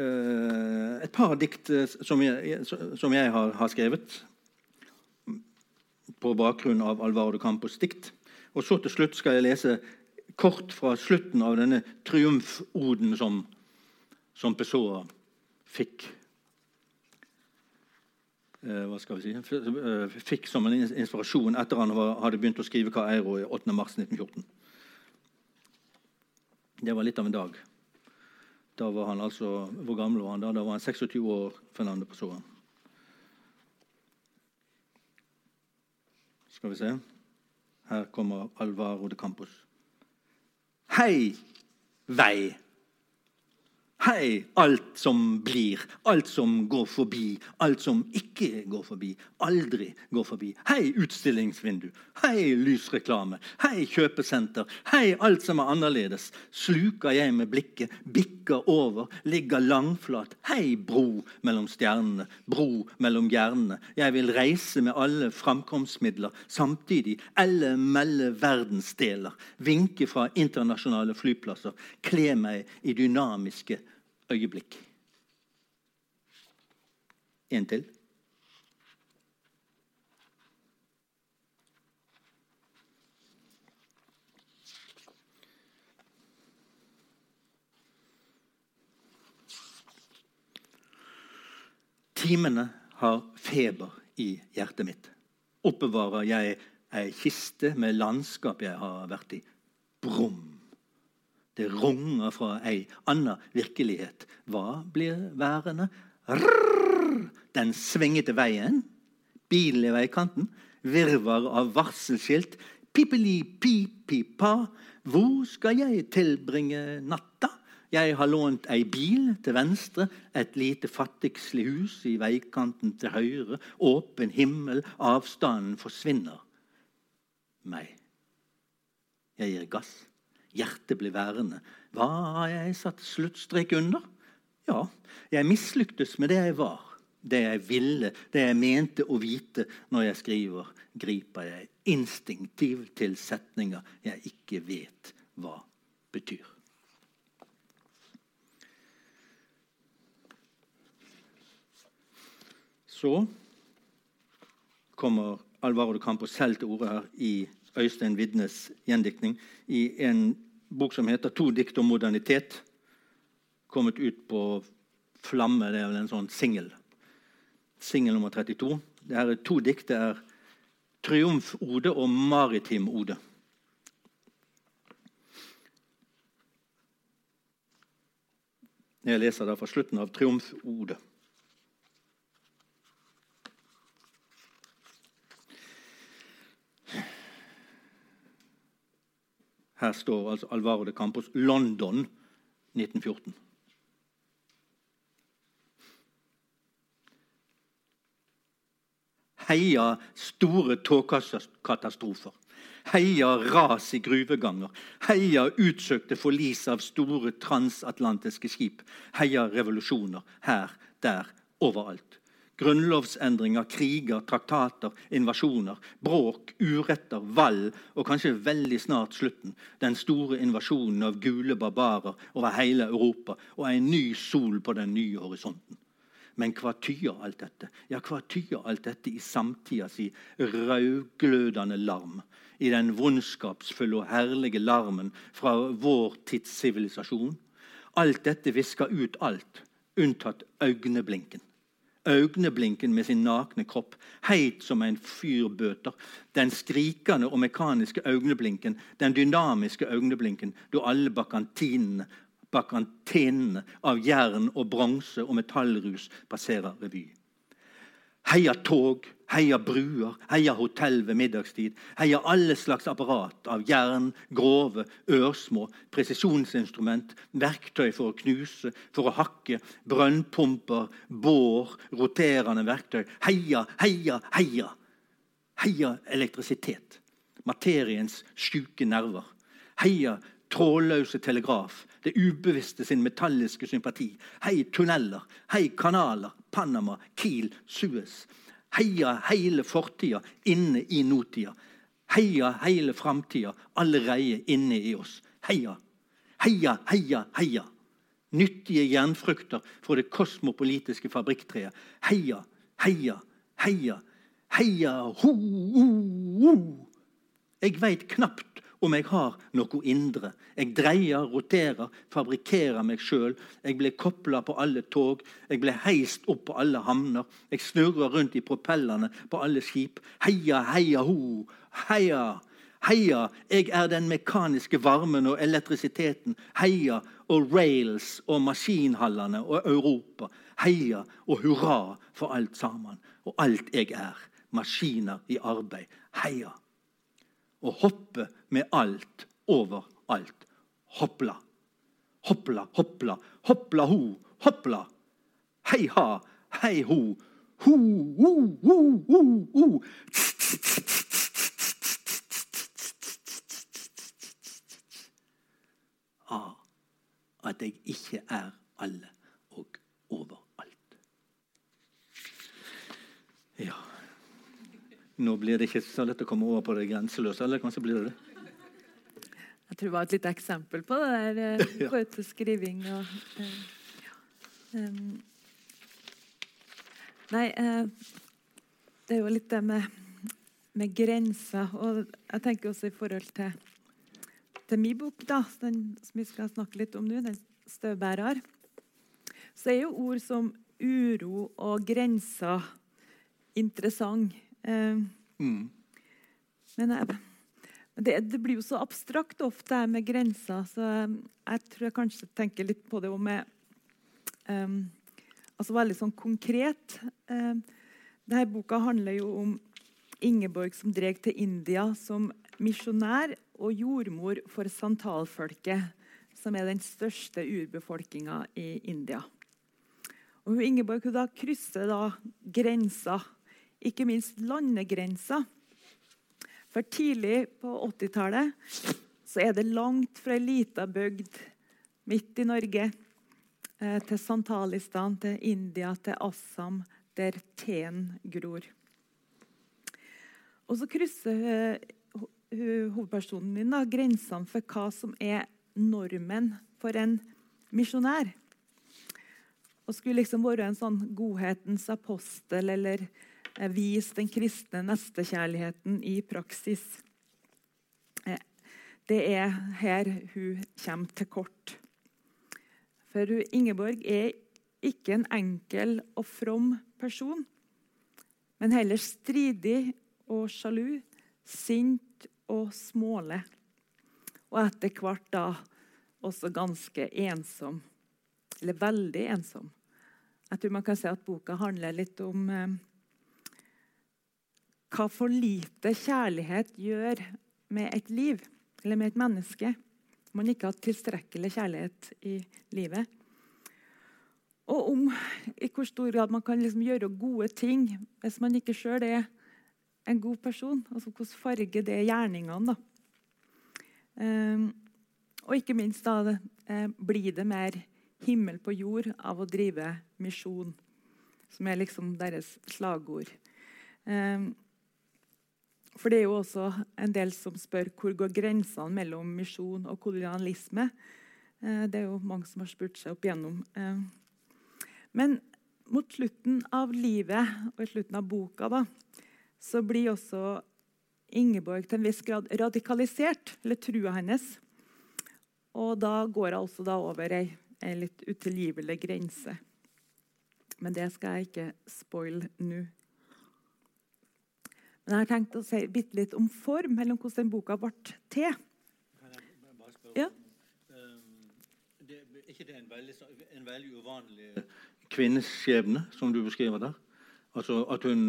S4: uh, et par dikt eh, som jeg, som jeg har, har, skrevet på bakgrunn av Alvaro Campos dikt. Og så til slutt skal jeg lese kort fra slutten av denne triumfoden som, som Pessoa fikk hva skal vi si, eh, fikk som en inspirasjon etter han hadde begynt å skrive Kairo i 8. mars 1914. Det var litt av en dag. Da var han altså, Hvor gammel var han da? Da var han 26 år. Fernando Pessoa. Skal vi se. Her kommer Alvaro de Campos. Hei, vei! Hei, alt som blir, alt som går forbi, alt som ikke går forbi, aldri går forbi. Hei, utstillingsvindu. Hei, lysreklame. Hei, kjøpesenter. Hei, alt som er annerledes. Sluker jeg med blikket, bikker over, ligger langflat. Hei, bro mellom stjernene, bro mellom hjernene. Jeg vil reise med alle framkomstmidler samtidig, eller melde verdensdeler. Vinke fra internasjonale flyplasser, kle meg i dynamiske øyeblikk. En til. Timene har feber i hjertet mitt. Oppbevarer jeg ei kiste med landskap jeg har vært i. Brum. Det runger fra ei anna virkelighet. Hva blir værende? Rrr, den svingete veien. Bilen i veikanten. Virvar av varselskilt. Pipeli-pi-pi-pa. Hvor skal jeg tilbringe natta? Jeg har lånt ei bil til venstre, et lite fattigslig hus i veikanten til høyre. Åpen himmel, avstanden forsvinner. Meg. Jeg gir gass. Hjertet blir værende. Hva har jeg satt sluttstrek under? Ja, jeg mislyktes med det jeg var, det jeg ville, det jeg mente å vite. Når jeg skriver, griper jeg instinktivt til setninger jeg ikke vet hva betyr. Så kommer Alvaro de Campo selv til orde her i Øystein Vidnes gjendiktning i en bok som heter 'To dikt om modernitet'. Kommet ut på Flamme. Det er vel en sånn singel. Singel nummer 32. Det her er to dikt. Det er 'Triumfode' og 'Maritim-ode'. Jeg leser da fra slutten av Triumfodet. Her står altså Alvaro de Campos London 1914. Heia store togkatastrofer. Heia ras i gruveganger. Heia utsøkte forlis av store transatlantiske skip. Heia revolusjoner her, der, overalt. Grunnlovsendringer, kriger, traktater, invasjoner, bråk, uretter, valg og kanskje veldig snart slutten. Den store invasjonen av gule barbarer over hele Europa og en ny sol på den nye horisonten. Men hva tyder alt dette? Ja, hva tyder alt dette i samtida si rødglødende larm? I den vondskapsfulle og herlige larmen fra vår tids sivilisasjon? Alt dette visker ut alt, unntatt øyneblinken. Øyneblinken med sin nakne kropp, heit som en fyrbøter. Den skrikende og mekaniske øyeblinken, den dynamiske øyeblinken, da alle bakantinene bakantinene av jern og bronse og metallrus passerer revy. Heia tog, heia bruer, heia hotell ved middagstid. Heia alle slags apparat av jern, grove, ørsmå, presisjonsinstrument, verktøy for å knuse, for å hakke, brønnpumper, bår, roterende verktøy. Heia, heia, heia! Heia elektrisitet. Materiens sjuke nerver. Heia trådløse telegraf, det ubevisste sin metalliske sympati. Hei tunneler, hei kanaler, Panama, Kiel, Suez. Heia hele fortida inne i nåtida. Heia hele framtida allereie inne i oss. Heia, heia, heia, heia. Nyttige jernfrukter fra det kosmopolitiske fabrikktreet. Heia, heia, heia, heia, ho, ho, ho. Jeg veit knapt om jeg har noe indre. Jeg dreier, roterer, fabrikkerer meg sjøl. Jeg blir kobla på alle tog. Jeg blir heist opp på alle havner. Jeg snurrer rundt i propellene på alle skip. Heia, heia, ho! Heia! Heia, jeg er den mekaniske varmen og elektrisiteten. Heia og rails og maskinhallene og Europa. Heia og hurra for alt sammen. Og alt jeg er. Maskiner i arbeid. Heia og hoppe med alt over alt. Hoppla, hoppla, hoppla, hoppla ho, hoppla. Hei ha, hei ho, ho, ho, ho, ho, ho. Ah, at jeg ikke er alle og overalt. Ja. Nå blir det ikke så lett å komme over på det grenseløse, eller kanskje blir det det?
S3: Jeg tror det var et lite eksempel på det der eh,
S4: Ja.
S3: forhold skriving og eh, ja. um, Nei, eh, det er jo litt det med, med grenser. Og jeg tenker også i forhold til, til min bok, da, den som vi skal snakke litt om nå, den 'Støvbærer', så er jo ord som uro og grenser interessant. Eh,
S4: Mm.
S3: men jeg, det, det blir jo så abstrakt ofte med grenser, så um, jeg tror jeg kanskje tenker litt på det òg med um, Altså veldig sånn konkret. Um, denne boka handler jo om Ingeborg som dreg til India som misjonær og jordmor for santalfolket, som er den største urbefolkninga i India. Og hun Ingeborg hun da krysser da grenser, ikke minst landegrenser. For tidlig på 80-tallet er det langt fra ei lita bygd midt i Norge eh, til Santalistan, til India, til Assam, der teen gror. Og så krysser eh, ho- ho- hovedpersonen min da, grensene for hva som er normen for en misjonær. Og skulle liksom være en sånn godhetens apostel eller eh, vise den kristne nestekjærligheten i praksis. Eh, Det er her hun kommer til kort. For hun, Ingeborg er ikke en enkel og from person, men heller stridig og sjalu, sint og smålig. Og etter hvert da også ganske ensom. Eller veldig ensom. Jeg tror man kan si at boka handler litt om eh, hva for lite kjærlighet gjør med et liv, eller med et menneske. Man ikke har tilstrekkelig kjærlighet i livet. Og om i hvor stor grad man kan liksom gjøre gode ting hvis man ikke sjøl er en god person. Altså Hvordan farger det gjerningene. da. Um, og ikke minst da, eh, blir det mer himmel på jord av å drive misjon, som er liksom deres slagord. Um, for det er jo også en del som spør hvor går grensene mellom misjon og kolonialisme. Uh, det er jo mange som har spurt seg opp igjennom. Uh, men mot slutten av livet og i slutten av boka da, så blir også Ingeborg til en viss grad radikalisert, eller trua hennes. Og da går hun også over ei, ei litt utilgivelig grense. Men det skal jeg ikke spoile nå. Men jeg har tenkt å si bitte litt om form, eller om hvordan den boka ble til. Ja.
S4: Det, er ikke det en veldig, en veldig uvanlig kvinneskjebne som du beskriver der? Altså at hun,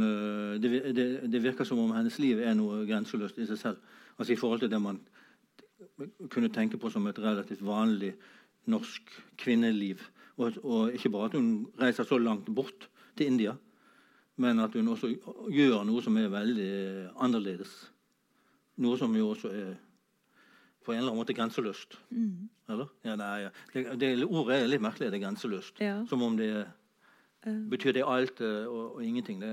S4: det, det, det, virker som om hennes liv er noe grenseløst i seg selv. Altså I forhold til det man kunne tenke på som et relativt vanlig norsk kvinneliv. Og, og ikke bare at hun reiser så langt bort til India, men at hun også gjør noe som er veldig annerledes. Noe som jo også er på en eller annen måte grenseløst. Mm. Eller? Ja, nei, det, det, ordet er litt merkelig. Det er grenseløst. Ja. Som om det betyr det alt uh, og, og, ingenting. Det,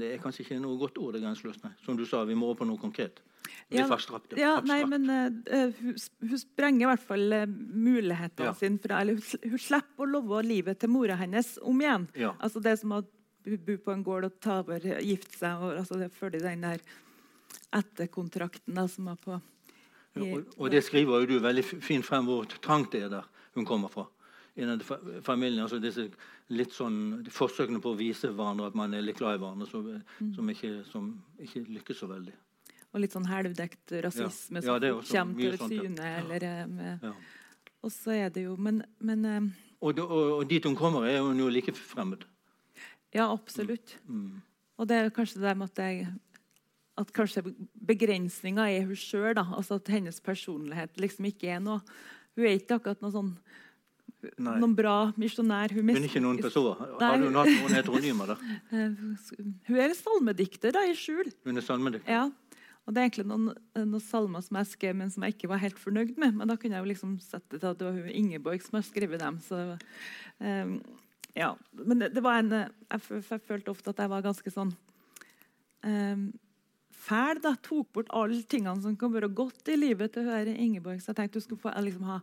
S4: det, er kanskje ikke noe godt ord. det er grenseløst. Nei. Som du sa, vi må over på noe konkret.
S3: Ja, abstrakt, ja, nei, men uh, hun, hun, sprenger i hvert fall uh, mulighetene ja. sine hun, hun, slipper å love livet til mora hennes om igjen. Ja. Altså Det som å bo på en gård og ta over, gifte seg og altså, det følger den der etterkontrakten da, som var på
S4: i, og, og, det skriver jo du veldig fint frem hvor trangt det er der hun kommer fra. Innen familien, altså disse litt sånn, Forsøkene på å vise hverandre at man er litt glad i hverandre, som, mm. som, ikke, som ikke lykkes så veldig
S3: og litt sånn helvdekt rasisme ja. ja, som kommer til syne. Eller, eh, med, ja. Og så er det jo Men, men
S4: eh, og, og, og, dit hun kommer, er hun jo like fremmed.
S3: Ja, absolutt. Mm. Mm. Og det er kanskje det med at jeg at kanskje begrensninga er hun sjøl. Altså at hennes personlighet liksom ikke er noe Hun er ikke akkurat noe sånn Nei. noen bra misjonær.
S4: Hun, hun er ikke noen person? Har hun hatt noen heteronymer? da?
S3: Hun er salmedikter da, i skjul.
S4: Hun er salmedikter?
S3: Ja. Og Det er egentlig noen, noen salmer som jeg skrev, men som jeg ikke var helt fornøyd med. Men da kunne jeg jo liksom sette til at det var hun Ingeborg som har skrevet dem. Så, um, ja. Men det, det, var en jeg, jeg, følte ofte at jeg var ganske sånn um, fæl. da, Tok bort alle tingene som kan være godt i livet til å høre Ingeborg. Så jeg tenkte du skulle få liksom, ha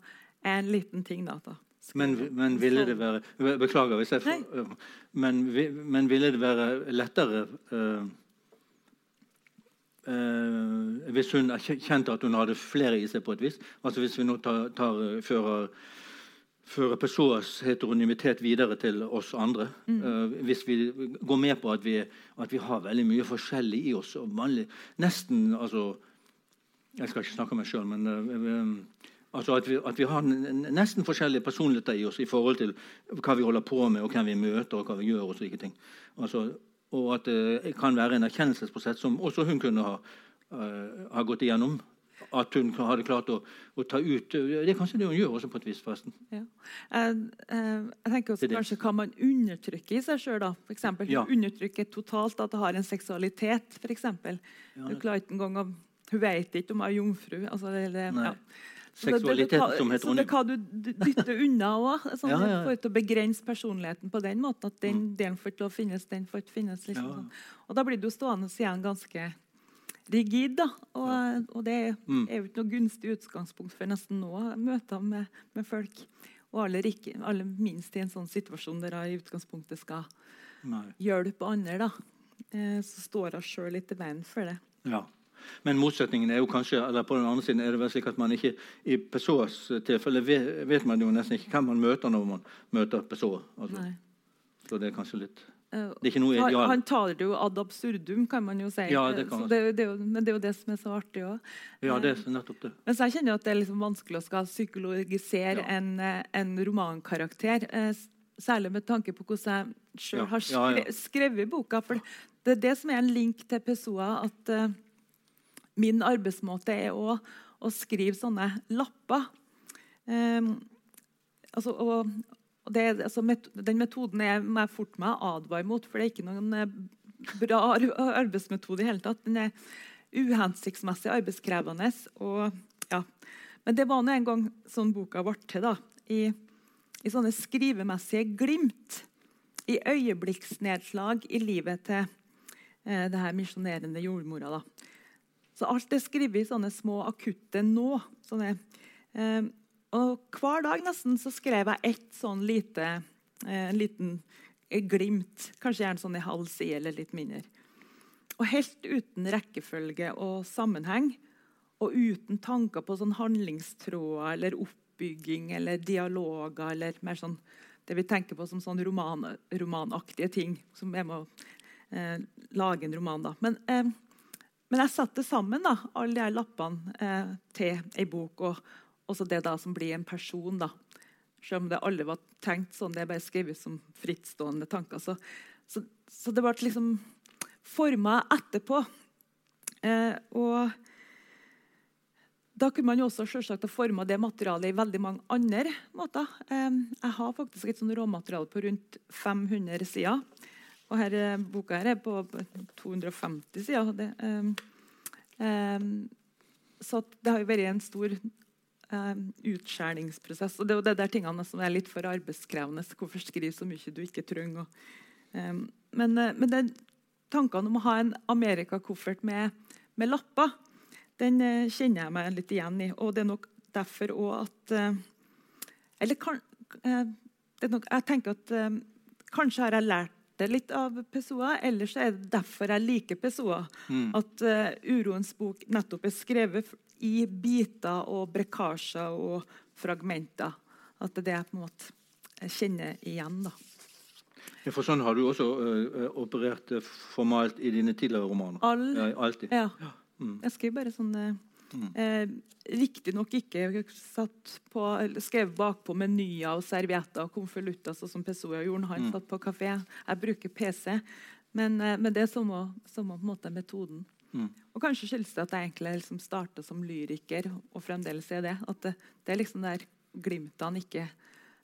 S3: en liten ting. da, da.
S4: Men, men, ville det være Beklager hvis jeg får men, men, ville det være lettere uh, Uh, hvis hun kjente at hun hadde flere i seg på et vis. Altså Hvis vi nå tar, tar, fører, fører Pessoas heteronymitet videre til oss andre. Mm. Uh, hvis vi går med på at vi, at vi, har veldig mye forskjellig i oss. vanlig, Nesten altså, Jeg skal ikke snakke om meg sjøl, men uh, altså at, vi, at, vi, har nesten forskjellige personligheter i oss i forhold til hva vi holder på med, og hvem vi møter, og hva vi gjør. og slike ting. Altså, og at det kan være en erkjennelsesprosess som også hun kunne ha, ha gått igjennom. At hun hadde klart å, å, ta ut Det er kanskje det hun gjør også på et vis. forresten.
S3: Ja. Jeg, jeg, tenker også kanskje hva man undertrykker i seg sjøl. F.eks. Hun ja. undertrykker totalt at det har en seksualitet. For eksempel. ja, hun klarer ikke engang å Hun vet ikke om hun er jomfru. Altså, det, ja.
S4: Seksualitet som heter
S3: Så det er hva du dytter unna òg. Sånn, ja. For å begrense personligheten på den måten. At den mm. delen får til å finnes, den får ikke finnes. Liksom. Ja. Sånn. Og da blir du stående igjen ganske rigid. da. Og, og det mm. er jo ikke noe gunstig utgangspunkt for nesten nå møter med, med folk. Og aller, ikke, aller, minst i en sånn situasjon der jeg i utgangspunktet skal Nei. hjelpe andre. da. Eh, så står jeg sjøl litt i veien for det.
S4: Ja. Men motsetningen er jo kanskje, eller på den andre siden er det vel slik at man ikke i Pessoas tilfelle vet, vet, man jo nesten ikke hvem man møter når man møter Pessoa. Altså. Så det er kanskje litt Det er ikke noe
S3: han,
S4: ideal.
S3: han tar det jo ad absurdum, kan man jo si.
S4: Ja, det
S3: Eh,
S4: kan man
S3: det, det jo, men det er jo det som er så artig òg.
S4: Ja, det er nettopp det.
S3: Men så jeg kjenner at det er liksom vanskelig å skal psykologisere
S4: Ja.
S3: en, eh, en romankarakter. eh, Særlig med tanke på hvordan jeg sjøl har skre skrevet boka. For det er det som er en link til Pessoa. At uh, min arbeidsmåte er òg å skrive sånne lapper. Um, altså, og det, altså, met den metoden er, må jeg fort meg advare mot, for det er ikke noen eh, bra ar arbeidsmetode i hele tatt. Den er uhensiktsmessig arbeidskrevende. Og, ja. Men det var nå en gang sånn boka ble til. da, i, i sånne skrivemessige glimt. I øyeblikksnedslag i livet til eh, det her misjonerende jordmora. da. Så alt er skrevet i sånne små akutte nå. Sånne, eh, og hver dag nesten så skrev jeg ett sånn lite eh, liten glimt. Kanskje gjerne sånn i halv side eller litt mindre. Og helt uten rekkefølge og sammenheng. Og uten tanker på sånn handlingstråder eller oppbygging eller dialoger. eller mer sånn det vi tenker på som sånn roman, romanaktige ting. Som jeg må eh, lage en roman, da. Men, eh, men jeg satte sammen da, alle de lappene eh, til ei bok. Og også det da som blir en person. da. Selv om det alle var tenkt sånn, det er bare skrevet som frittstående tanker. Så, så, så det ble liksom forma etterpå. Eh, og da kunne man jo også selvsagt ha forma det materialet i veldig mange andre måter. Eh, jeg har faktisk et sånn råmateriale på rundt 500 sider. Og her, eh, boka her er på 250 sider. Det, eh, eh, så det har jo vært en stor utskjæringsprosess. Og det er jo det der tingene som er litt for arbeidskrevende. Hvorfor skrive så mye du ikke trenger? Eh, men, eh, men den tankene om å ha en Amerikakoffert med, med lapper, den eh, kjenner jeg meg litt igjen i. Og det er nok derfor òg at eh, Eller kan, eh, det er nok, jeg tenker at eh, kanskje har jeg lært det litt av Pessoa, ellers er det derfor jeg liker Pessoa.
S4: Mm.
S3: At eh, Uroens bok nettopp er skrevet i biter og brekkasjer og fragmenter. At det er det jeg på en måte kjenner igjen. da.
S4: Ja, for sånn har du også uh, operert øh, formalt i dine tidligere romaner.
S3: All,
S4: Ja, alltid.
S3: ja.
S4: Mm.
S3: Jeg skriver bare sånn eh,
S4: Mm.
S3: eh, Riktignok ikke satt på, skrevet bakpå menyer og servietter og konvolutter, sånn som Pessoa gjorde. Han
S4: Mm.
S3: satt på kafé. Jeg bruker PC. Men, eh, men det er samme, samme metoden.
S4: Mm.
S3: Og kanskje skyldes det at jeg egentlig liksom starta som lyriker og fremdeles er det. At det, det er liksom der glimtene, ikke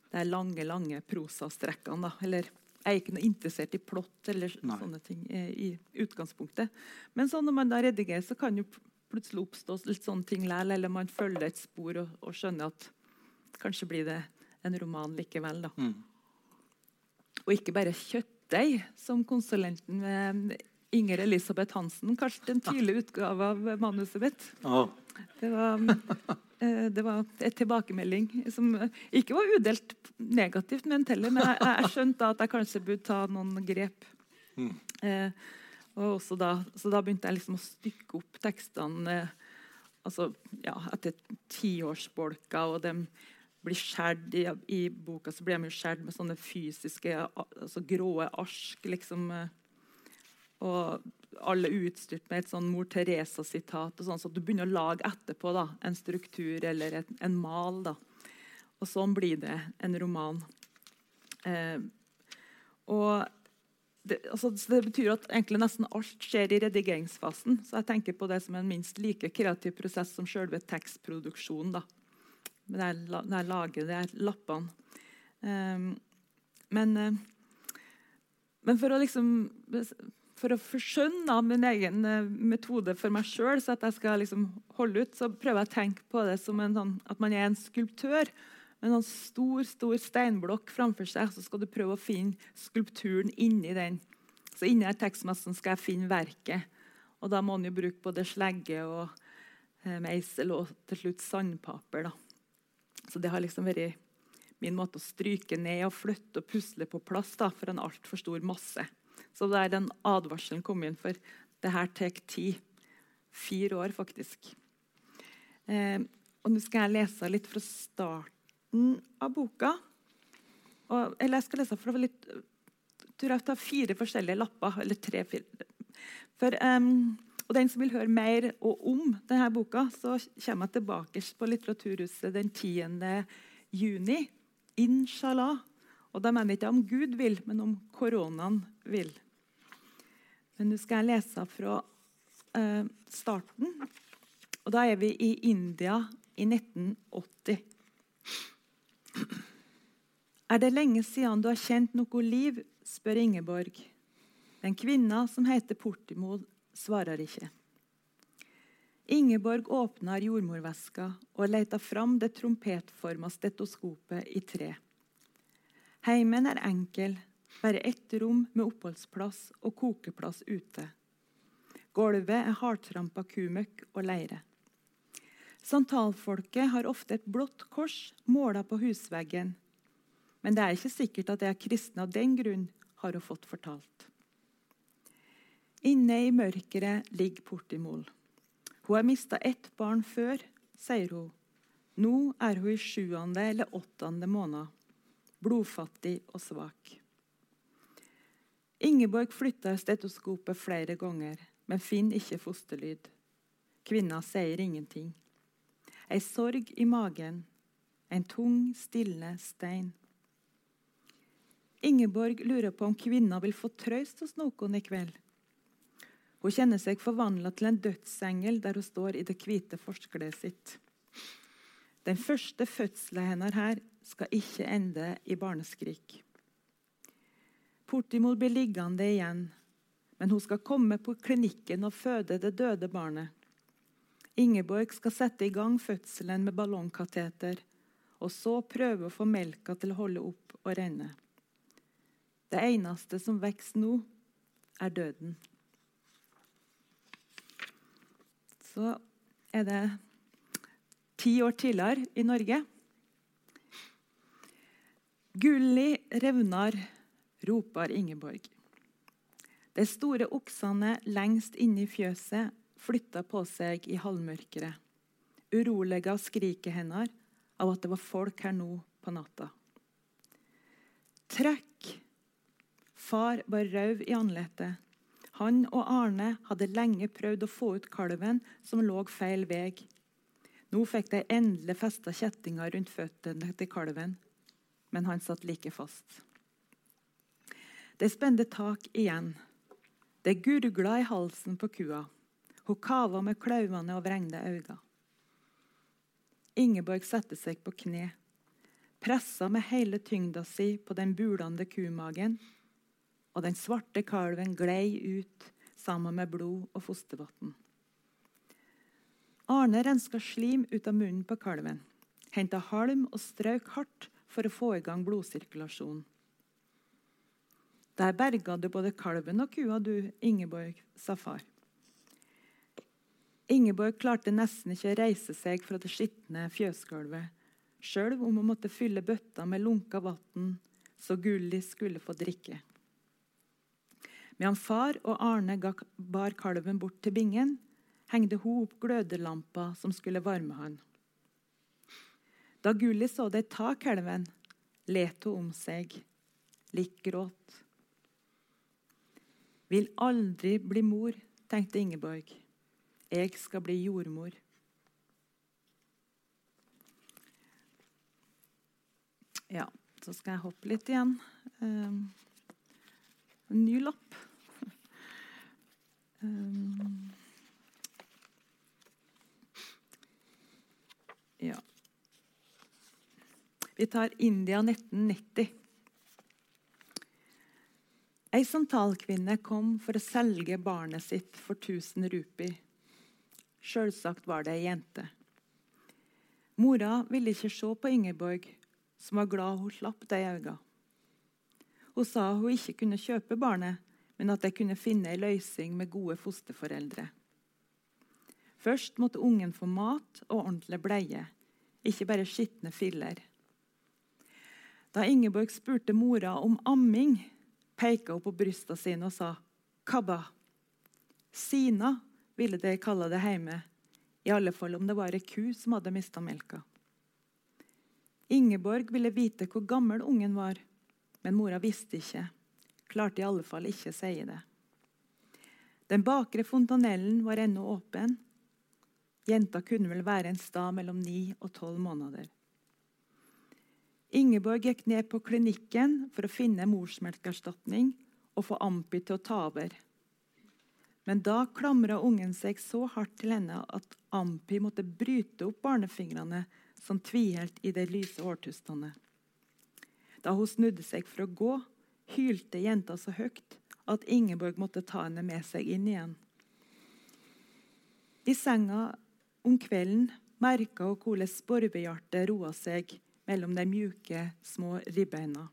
S3: de lange, lange prosastrekkene. da, eller jeg er ikke noe interessert i plott eller
S4: Nei.
S3: sånne ting eh, i utgangspunktet. Men så når man da redigerer, så kan jo plutselig oppstå litt sånne ting likevel. Eller man følger et spor og, og skjønner at kanskje blir det en roman likevel. da.
S4: Mm.
S3: Og ikke bare kjøttdeig, som konsulenten Inger Elisabeth Hansen Kanskje en tidlig utgave av manuset mitt.
S4: Ja.
S3: Det var, eh, det var et tilbakemelding som ikke var udelt negativt ment heller, men jeg, jeg skjønte at jeg kanskje burde ta noen grep.
S4: Mm.
S3: Eh, og også da, så da begynte jeg liksom å stykke opp tekstene eh, altså, ja, etter tiårsbolker, og de blir skjært i, i boka så blir de jo skjært med sånne fysiske altså grå ark. liksom eh, og alle utstyrt med et sånn Mor Teresa-sitat. sånn, Så du begynner å lage etterpå da, en struktur eller et, en mal. da. Og sånn blir det en roman. Eh, og det, altså, det betyr at egentlig nesten alt skjer i redigeringsfasen. Så jeg tenker på det som en minst like kreativ prosess som selve tekstproduksjonen. da. Når jeg, når jeg lager de lappene. Eh, men, eh, men for å liksom for å forskjønne min egen eh, metode for meg sjøl, så at jeg skal liksom holde ut, så prøver jeg å tenke på det som sånn, at man er en skulptør med en sånn stor stor steinblokk framfor seg. Så skal du prøve å finne skulpturen inni den. Så inni her tekstmassen skal jeg finne verket. Og da må man jo bruke både slegge og eh, meisel og til slutt sandpaper. da. Så det har liksom vært min måte å stryke ned og flytte og pusle på plass da, for en altfor stor masse. Så det er den advarselen kom inn, for det her tar tid. Fire år, faktisk. Eh, og nå skal jeg lese litt fra starten av boka. Og, eller jeg skal lese fra litt tror jeg tar fire forskjellige lapper. eller tre, fire. For, um, og Den som vil høre mer om denne boka, så kommer jeg tilbake på Litteraturhuset den 10. juni. Inshallah. Og da mener jeg ikke om Gud vil, men om koronaen vil. Men nå skal jeg lese fra eh, starten. Og da er vi i India i 1980. Er det lenge siden du har kjent noe liv? spør Ingeborg. Den kvinna som heter Portimod, svarer ikke. Ingeborg åpner jordmorveska og leter fram det trompetforma stetoskopet i tre. Heimen er enkel, bare ett rom med oppholdsplass og kokeplass ute. Gulvet er hardtrampa kumøkk og leire. Santalfolket har ofte et blått kors måla på husveggen. Men det er ikke sikkert at det er kristne av den grunn, har hun fått fortalt. Inne i mørket ligger Portimol. Hun har mista ett barn før, sier hun. Nå er hun i sjuende eller åttende måned. Blodfattig og svak. Ingeborg flytter stetoskopet flere ganger, men finner ikke fosterlyd. Kvinna sier ingenting. Ei sorg i magen. En tung, stille stein. Ingeborg lurer på om kvinna vil få trøst hos noen i kveld. Hun kjenner seg forvandla til en dødsengel der hun står i det hvite forskleet sitt. Den første fødselen hennes her skal ikke ende i barneskrik. Portimor blir liggende igjen, men hun skal komme på klinikken og føde det døde barnet. Ingeborg skal sette i gang fødselen med ballongkateter, og så prøve å få melka til å holde opp og renne. Det eneste som vokser nå, er døden. Så er det ti år tidligere i Norge. Gulli revnar, roper Ingeborg. De store oksene lengst inne i fjøset flytta på seg i halvmørket. Urolige skriket hennes av at det var folk her nå på natta. Trekk! Far var rød i ansiktet. Han og Arne hadde lenge prøvd å få ut kalven som lå feil vei. Nå fikk de endelig festa kjettinga rundt føttene til kalven, men han satt like fast. De spente tak igjen. Det gurgla i halsen på kua. Hun kava med klauvene og vrengde øyne. Ingeborg satte seg på kne, pressa med hele tyngda si på den bulende kumagen og den svarte kalven glei ut sammen med blod og fostervann. Arne renska slim ut av munnen på kalven, henta halm og strøk hardt for å få i gang blodsirkulasjonen. Der berga du både kalven og kua, du, Ingeborg, sa far. Ingeborg klarte nesten ikke å reise seg fra det skitne fjøsgulvet, sjøl om hun måtte fylle bøtta med lunka vann så Gulli skulle få drikke. Medan far og Arne bar kalven bort til bingen, hengte hun opp glødelampa som skulle varme han. Da Gulli så de ta kalven, let hun om seg, litt gråt. Vil aldri bli mor, tenkte Ingeborg. Jeg skal bli jordmor. Ja, så skal jeg hoppe litt igjen. Um, ny lapp. Um, ja. Vi tar India 1990. Ei santalkvinne kom for å selge barnet sitt for 1000 rupier. Sjølsagt var det ei jente. Mora ville ikke se på Ingeborg, som var glad hun slapp de øynene. Hun sa hun ikke kunne kjøpe barnet, men at de kunne finne en løsning med gode fosterforeldre. Først måtte ungen få mat og ordentlig bleie, ikke bare skitne filler. Da Ingeborg spurte mora om amming, pekte hun på brysta sine og sa 'Kabba'. Sina ville de kalle det hjemme, i alle fall om det var ei ku som hadde mista melka. Ingeborg ville vite hvor gammel ungen var, men mora visste ikke. klarte i alle fall ikke å si det. Den bakre fontanellen var ennå åpen. Jenta kunne vel være en stad mellom ni og tolv måneder. Ingeborg gikk ned på klinikken for å finne morsmelkerstatning og få Ampi til å ta over. Men da klamra ungen seg så hardt til henne at Ampi måtte bryte opp barnefingrene som tviholdt i de lyse årtustene. Da hun snudde seg for å gå, hylte jenta så høyt at Ingeborg måtte ta henne med seg inn igjen. I senga om kvelden merka hun hvordan sporvehjertet roa seg mellom de mjuke, små ribbeina.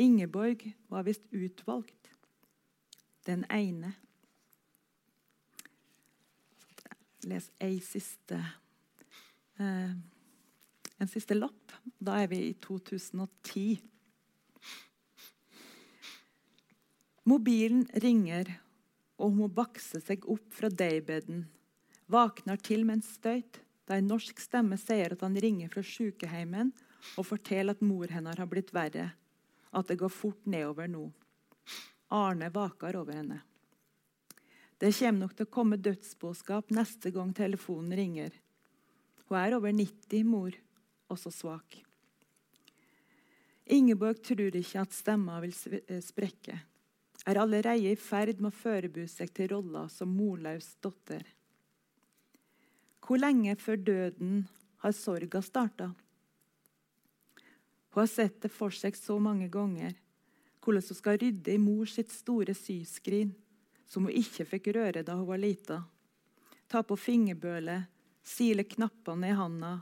S3: Ingeborg var visst utvalgt. Den ene. Les ei siste eh, En siste lapp. Da er vi i 2010. Mobilen ringer, og hun bakse seg opp fra daybeden. Våkner til med en støyt da en norsk stemme sier at han ringer fra sykehjemmet og forteller at mor hennes har blitt verre, at det går fort nedover nå. Arne vaker over henne. Det kommer nok til å komme dødsbåskap neste gang telefonen ringer. Hun er over 90, mor, også svak. Ingeborg tror ikke at stemma vil eh, sprekke. Er allerede i ferd med å forberede seg til rolla som morløs datter. Hvor lenge før døden har sorga starta? Hun har sett det for seg så mange ganger, hvordan hun skal rydde i mor sitt store syskrin, som hun ikke fikk røre da hun var lita. Ta på fingerbølet, sile knappene i handa,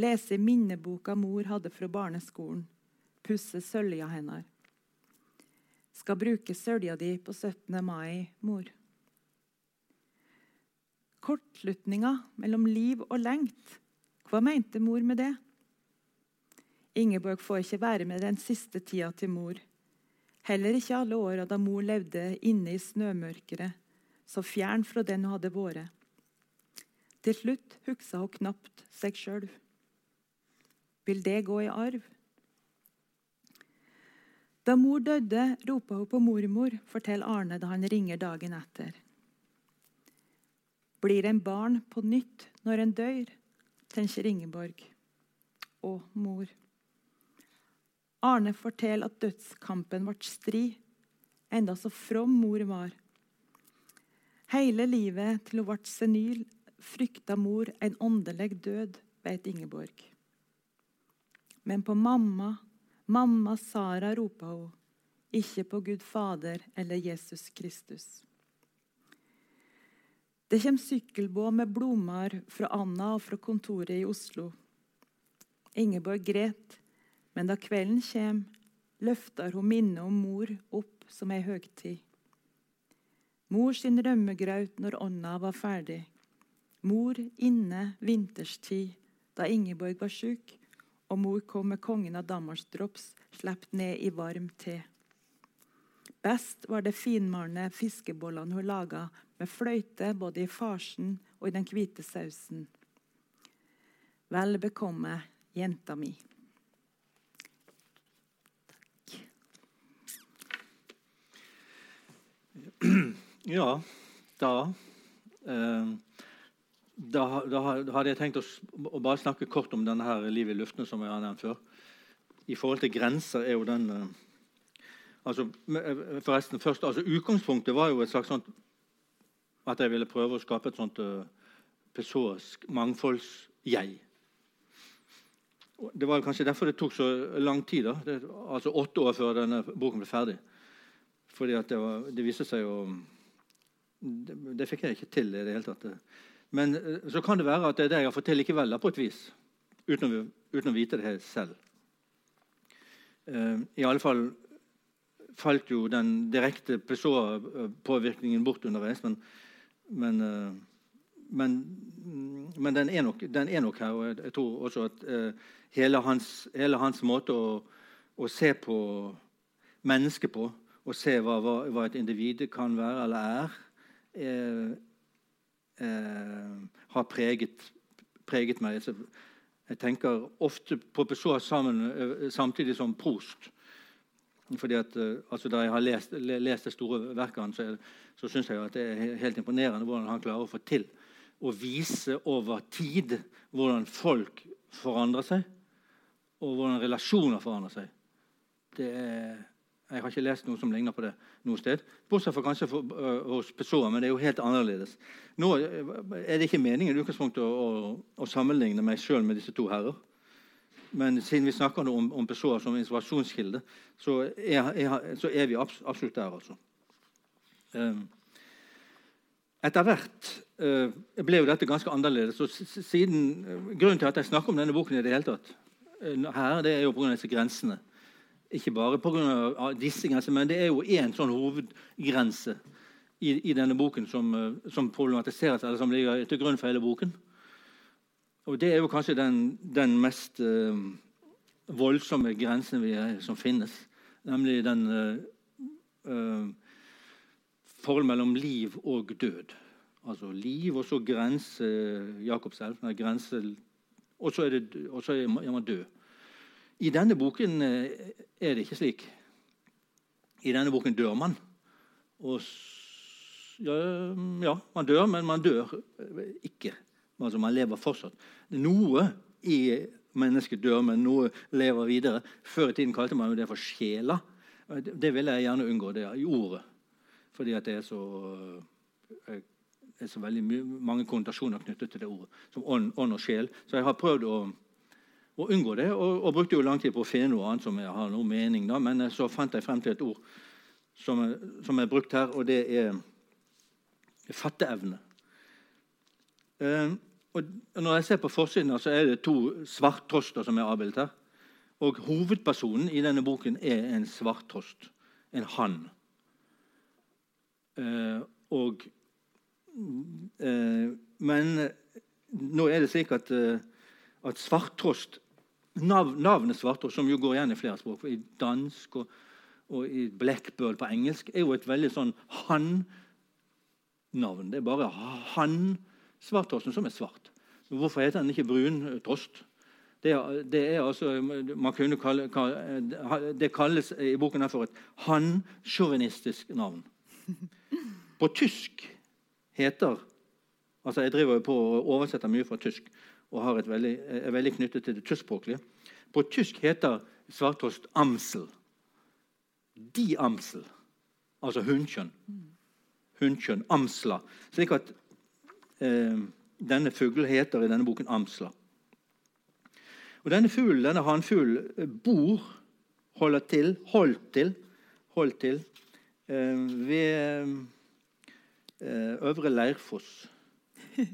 S3: lese minneboka mor hadde fra barneskolen, pusse sølja hennes. Skal bruke sølja di på 17. mai, mor kortslutninga mellom liv og lengt. Hva mente mor med det? Ingeborg får ikke være med den siste tida til mor. Heller ikke alle åra da mor levde inne i snømørket, så fjern fra den hun hadde vært. Til slutt huksa hun knapt seg sjøl. Vil det gå i arv? Da mor døde, ropa hun på mormor, forteller Arne da han ringer dagen etter. Blir en barn på nytt når en dør, tenker Ingeborg. Og mor. Arne forteller at dødskampen ble strid, enda så from mor var. Hele livet til hun ble senil, frykta mor en åndelig død, vet Ingeborg. Men på mamma, mamma Sara, ropa hun, ikke på Gud Fader eller Jesus Kristus. Det kommer sykkelbåt med blomster fra Anna og fra kontoret i Oslo. Ingeborg gret, men da kvelden kommer, løfter hun minnet om mor opp som ei høgtid. Mor sin rømmegraut når ånda var ferdig. Mor inne vinterstid, da Ingeborg var sjuk, og mor kom med kongen av Danmarksdrops slept ned i varm te. Best var det finmalne fiskebollene hun laga med fløyte både i farsen og i den hvite sausen. Vel bekomme, jenta mi. Takk.
S4: Ja, da eh, da, da, hadde jeg tenkt å, å, bare snakke kort om denne her livet i luftene som jeg har nevnt før. I forhold til grenser er jo den eh, altså, eh, forresten, først, altså, Utgangspunktet var jo et slags sånt at jeg ville prøve å skape et sånt uh, pessoisk mangfolds-jeg. Det var kanskje derfor det tok så lang tid. da, det, altså Åtte år før denne boken ble ferdig. Fordi at det, var, det viste seg jo det, det, fikk jeg ikke til i det hele tatt. Men uh, så kan det være at det er det jeg har fått til likevel, på et vis. Uten å, uten å vite det selv. Uh, I alle fall falt jo den direkte påvirkningen bort underveis. Men, men, eh, men, men den, er nok, den, er nok, her. Og jeg, tror også at uh, hele, hans, hele, hans, måte å, å, se på mennesket på, og se hva, hva, hva, et individ kan være eller er, eh, eh, har preget, preget meg. Jeg tenker ofte på Pessoa sammen, samtidig som Prost. Fordi at, eh, altså Da jeg har lest, le, lest det store verket så, så syns jeg at det er helt imponerende hvordan han klarer å få til å vise over tid hvordan folk forandrer seg, og hvordan relasjoner forandrer seg. Er, jeg har ikke lest noe som ligner på det noe sted. Bortsett fra kanskje for, uh, hos Pessoa, men det er jo helt annerledes. Nå er det ikke meningen i utgangspunktet å, å, å sammenligne meg sjøl med disse to herrer. Men siden vi snakker om, om Pessoa som inspirasjonskilde, så er, er, så er vi absolutt der, altså. Um, etter hvert uh, ble jo dette ganske annerledes. og siden, Grunnen til at jeg snakker om denne boken, i det hele tatt, uh, her, det er jo pga. disse grensene. Ikke bare pga. disse grensene, men det er jo én sånn hovedgrense i, i, denne boken som, som problematiseres, eller som ligger til grunn for hele boken. Og det er jo kanskje den, den mest voldsomme grensen vi, som finnes, nemlig den forhold mellom liv og død. Altså liv, og så grense Jakobselv. Grense, og så er, det, og så er man død. I denne boken eh, er det ikke slik. I denne boken dør man. Og ja, ja, man dør, men man dør ikke. Altså Man lever fortsatt. Noe i mennesket dør, men noe lever videre. Før i tiden kalte man det for sjela. Det ville jeg gjerne unngå det i ordet. Fordi det er så, eh, er så veldig mange konnotasjoner knyttet til det ordet. Som ånd, ånd, og sjel. Så jeg har prøvd å, å unngå det, og, og, brukte jo lang tid på å finne noe annet som jeg har noe mening. Da. Men så fant jeg frem til et ord som, som er brukt her, og det er fatteevne. Eh, og når jeg ser på forsiden, så er det to svarttroster som er avbildet her. Og hovedpersonen i denne boken er en svarttrost. En hann. Eh, og, eh, men nå er det slik at, eh, at svarttrost nav, Navnet svarttrost, som jo går igjen i flere språk, i dansk og, og i blackbird på engelsk, er jo et veldig sånn han-navn. Det er bare han-svarttrosten som er svart. Hvorfor heter den ikke brun trost? Det, det, er altså, man kunne kalle, det kalles i boken her for et han-sjåvinistisk navn. På tysk heter altså Jeg driver jo på og oversetter mye fra tysk og veldig, er veldig knyttet til det tyskspråklige. På tysk heter svarttrost amsel. Die amsel. Altså hunnkjønn. Hunnkjønn. Amsla. Slik at denne fuglen heter i denne boken amsla. Og Denne fuglen, denne hannfuglen bor, holder til, holdt til, holdt til Eh, ved eh, Øvre Leirfoss.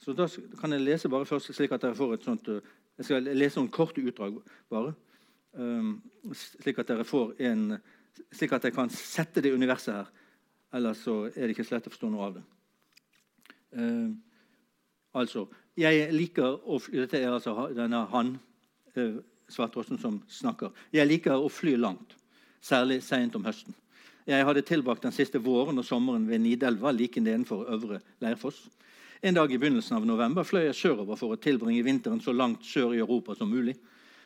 S4: Så da kan jeg lese bare først, slik at dere får et sånt eh, Jeg skal lese noen korte utdrag bare. Slik at dere får en Slik at jeg kan sette det universet her. Ellers så er det ikke slett å forstå noe av det. Uh, altså Jeg liker å fly Dette er altså denne han, eh, Svartåsen, som snakker. Jeg liker å fly langt særlig seint om høsten. Jeg hadde tilbrakt den siste våren og sommeren ved Nidelva, like nedenfor Øvre Leirfoss. En dag i begynnelsen av november fløy jeg sørover for å tilbringe vinteren så langt sør i Europa som mulig.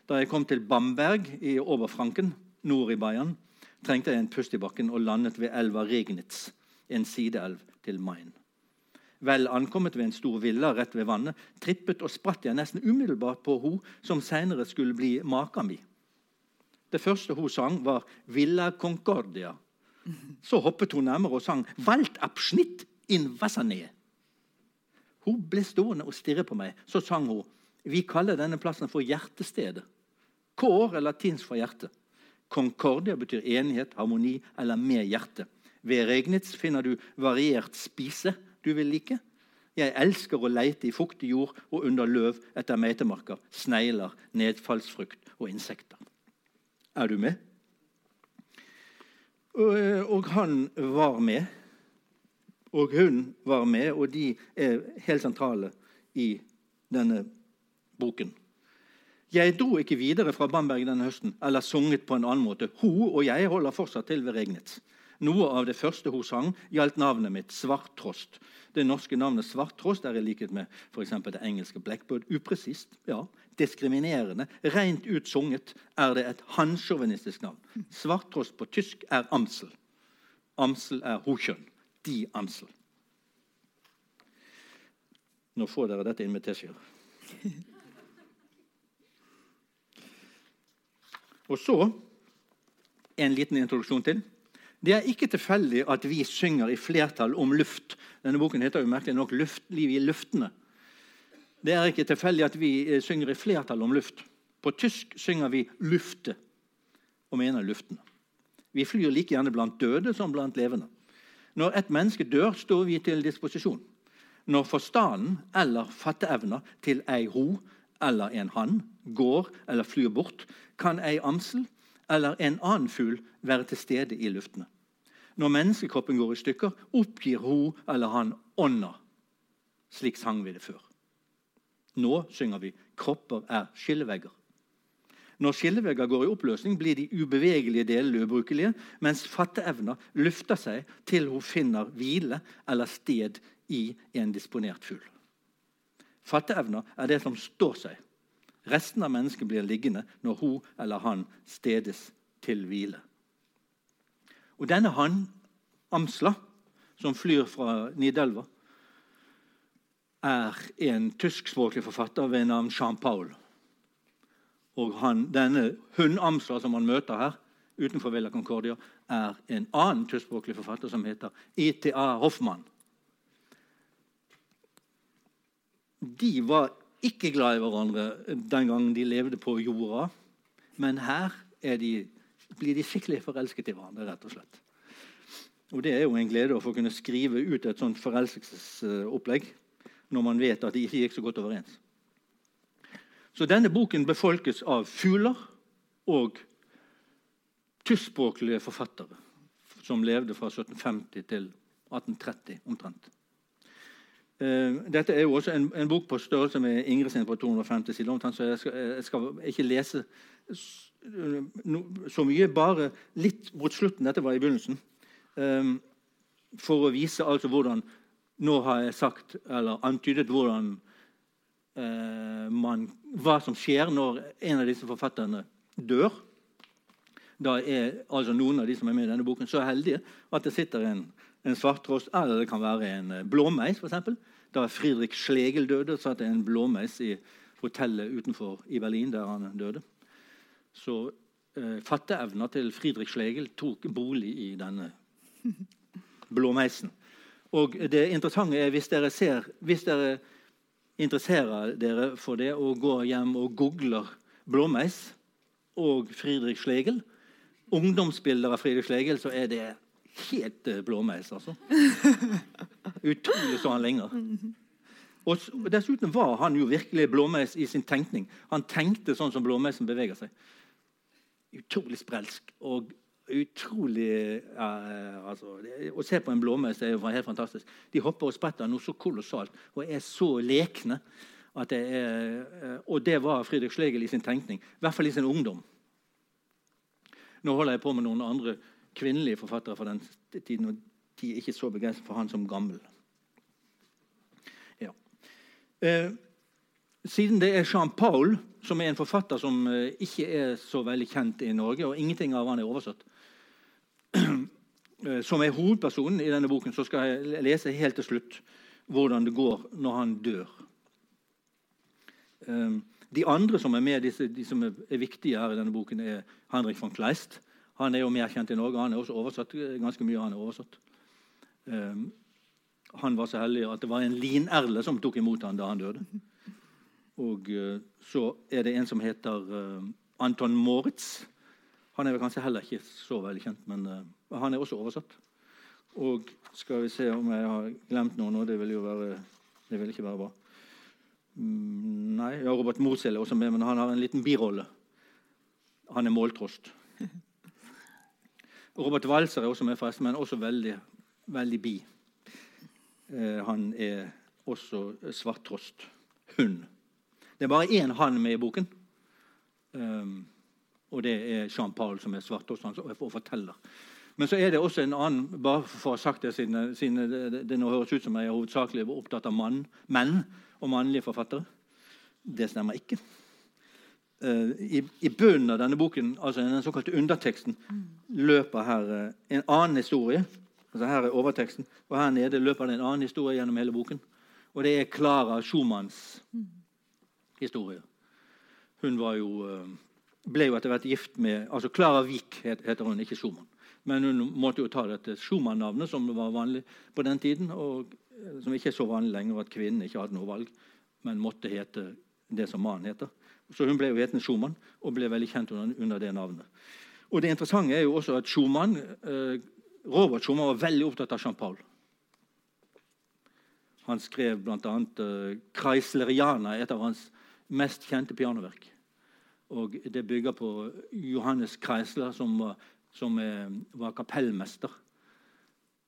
S4: Da jeg kom til Bamberg i Oberfranken, nord i Bayern, trengte jeg en pust i bakken og landet ved elva Regnitz, en sideelv til Main. Vel ankommet ved en stor villa rett ved vannet, trippet og spratt jeg nesten umiddelbart på hun som seinere skulle bli maka mi. Det første hun sang, var 'Villa Concordia'. Så hoppet hun nærmere og sang 'Waldabschnitt in Wassernee'. Hun ble stående og stirre på meg. Så sang hun 'Vi kaller denne plassen for Hjertestedet'. Kår er latinsk for hjerte. Concordia betyr enighet, harmoni eller med hjerte. Ved Regnitz finner du variert spise du vil like. Jeg elsker å leite i fuktig jord og under løv etter meitemarker, snegler, nedfallsfrukt og insekter. Er du med? Og, og han var med. Og hun var med, og de er helt sentrale i denne boken. Jeg dro ikke videre fra Bamberg denne høsten eller sunget på en annen måte. Hun og jeg holder fortsatt til ved Regnitz. Noe av det første hun sang, gjaldt navnet mitt, Svarttrost. Det norske navnet Svarttrost er i likhet med for det engelske Blackbird upresist. Ja, diskriminerende. Rent ut sunget er det et hansjåvinistisk navn. Svarttrost på tysk er Amsel. Amsel er hokjønn. De Amsel. Nå får dere dette inn med teskjeer. Og så en liten introduksjon til. Det er ikke tilfeldig at vi synger i flertall om luft. Denne boken heter jo merkelig nok 'Liv i luftene'. Det er ikke tilfeldig at vi eh, synger i flertall om luft. På tysk synger vi 'lufte' og mener luftene. Vi flyr like gjerne blant døde som blant levende. Når et menneske dør, står vi til disposisjon. Når forstanden eller fatteevna til ei ho eller en hann går eller flyr bort, kan ei amsel eller en annen fugl være til stede i luftene. Når menneskekroppen går i stykker, oppgir hun eller han ånda. Slik sang vi det før. Nå synger vi 'Kropper er skillevegger'. Når skillevegger går i oppløsning, blir de ubevegelige delene ubrukelige, mens fatteevna løfter seg til hun finner hvile eller sted i en disponert fugl. Fatteevna er det som står seg. Resten av mennesket blir liggende når hun eller han stedes til hvile. Og denne han, Amsla, som flyr fra Nidelva, er en tyskspråklig forfatter ved navn Jean Paul. Og han, denne hundamsla som han møter her utenfor Villa Concordia, er en annen tyskspråklig forfatter som heter ITA Hoffmann. De var ikke glad i hverandre den gangen de levde på jorda, men her de, blir de skikkelig forelsket i hverandre. rett og slett. Og Det er jo en glede å få kunne skrive ut et sånt forelskelsesopplegg når man vet at de ikke gikk så godt overens. Så denne boken befolkes av fugler og tyskspråklige forfattere som levde fra 1750 til 1830 omtrent. Eh, dette er jo også en, en bok på størrelse med Ingrid sin på 250 sider. omtrent, så jeg skal, jeg skal, ikke lese så mye, bare litt mot slutten. Dette var i begynnelsen. Um, for å vise altså hvordan Nå har jeg sagt, eller antydet hvordan uh, man, hva som skjer når en av disse forfatterne dør. Da er altså noen av de som er med i denne boken, så heldige at det sitter en, en svarttrost, eller det kan være en blåmeis, f.eks. Da Friedrich Schlegel døde, satt det en blåmeis i hotellet utenfor i Berlin, der han døde. Så eh, fatteevna til Friedrich Schlegel tok bolig i denne blåmeisen. Og det interessante er hvis dere, ser, hvis dere interesserer dere for det og går hjem og googler blåmeis og Friedrich Schlegel, ungdomsbilder av Friedrich Schlegel, så er det helt eh, blåmeis. altså. Utrolig så han lenger. Og Dessuten var han jo virkelig blåmeis i sin tenkning. Han tenkte sånn som blåmeisen beveger seg. Utrolig sprelsk og utrolig uh, altså, Å se på en blåmeis er jo helt fantastisk. De hopper og spretter noe så kolossalt og er så lekne. Det er, uh, og det var Friedrich Schlegel i sin tenkning. I hvert fall i sin ungdom. Nå holder jeg på med noen andre kvinnelige forfattere fra den tiden, og de er ikke så begeistret for han som gammel. Ja. Eh, siden det er Jean Paul, som er en forfatter som ikke er så veldig kjent i Norge, og ingenting av han er oversatt, Eh, som er hovedpersonen i denne boken, så skal jeg lese helt til slutt hvordan det går når han dør. Eh, de andre som er med, de som er viktige her i denne boken, er Henrik von Kleist. Han er jo mer kjent i Norge. Han er også oversatt ganske mye. Han er oversatt. Um, han var så heldig at det var en Lin-Erle som tok imot han da han døde. Og så er det en som heter Anton Moritz, han er kanskje heller ikke så veldig kjent, men uh, han er også oversatt. Og skal vi se om jeg har glemt noe nå. Det vil jo være, det vil ikke være bra. Mm, nei, ja, Robert Mosel er også med, men han har en liten birolle. Han er måltrost. Robert Walser er også med, forresten, men også veldig, veldig bi. Eh, han er også svarttrost. Hund. Det er bare én han med i boken. Um, og det er Jean Paul som er svarttrost og forteller. Men så er det også en annen bare for å ha sagt det, siden, siden det, det, nå høres ut som jeg er hovedsakelig opptatt av mann, menn og mannlige forfattere. Det stemmer ikke. Eh, i, i bunnen av denne boken, altså den såkalte underteksten, løper her eh, en annen historie. Altså Her er overteksten, og her nede løper det en annen historie gjennom hele boken. Og det er Klara Schumanns historie. Hun var jo, eh, ble jo etter hvert gift med altså Klara Wiik heter hun, ikke Schumann. Men hun måtte jo ta dette Schumann-navnet, som var vanlig på den tiden. og Som ikke er så vanlig lenger, at kvinnen ikke hadde noe valg, men måtte hete det som mannen heter. Så hun ble jo hetende Schumann og ble veldig kjent under, under, det navnet. Og Det interessante er jo også at Schumann, eh, Robert Schumann var veldig opptatt av Jean-Paul. Han skrev bl.a. Eh, 'Kreisleriana', et av hans mest kjente pianoverk. Og Det bygger på Johannes Kreisler, som var, som er, var kapellmester.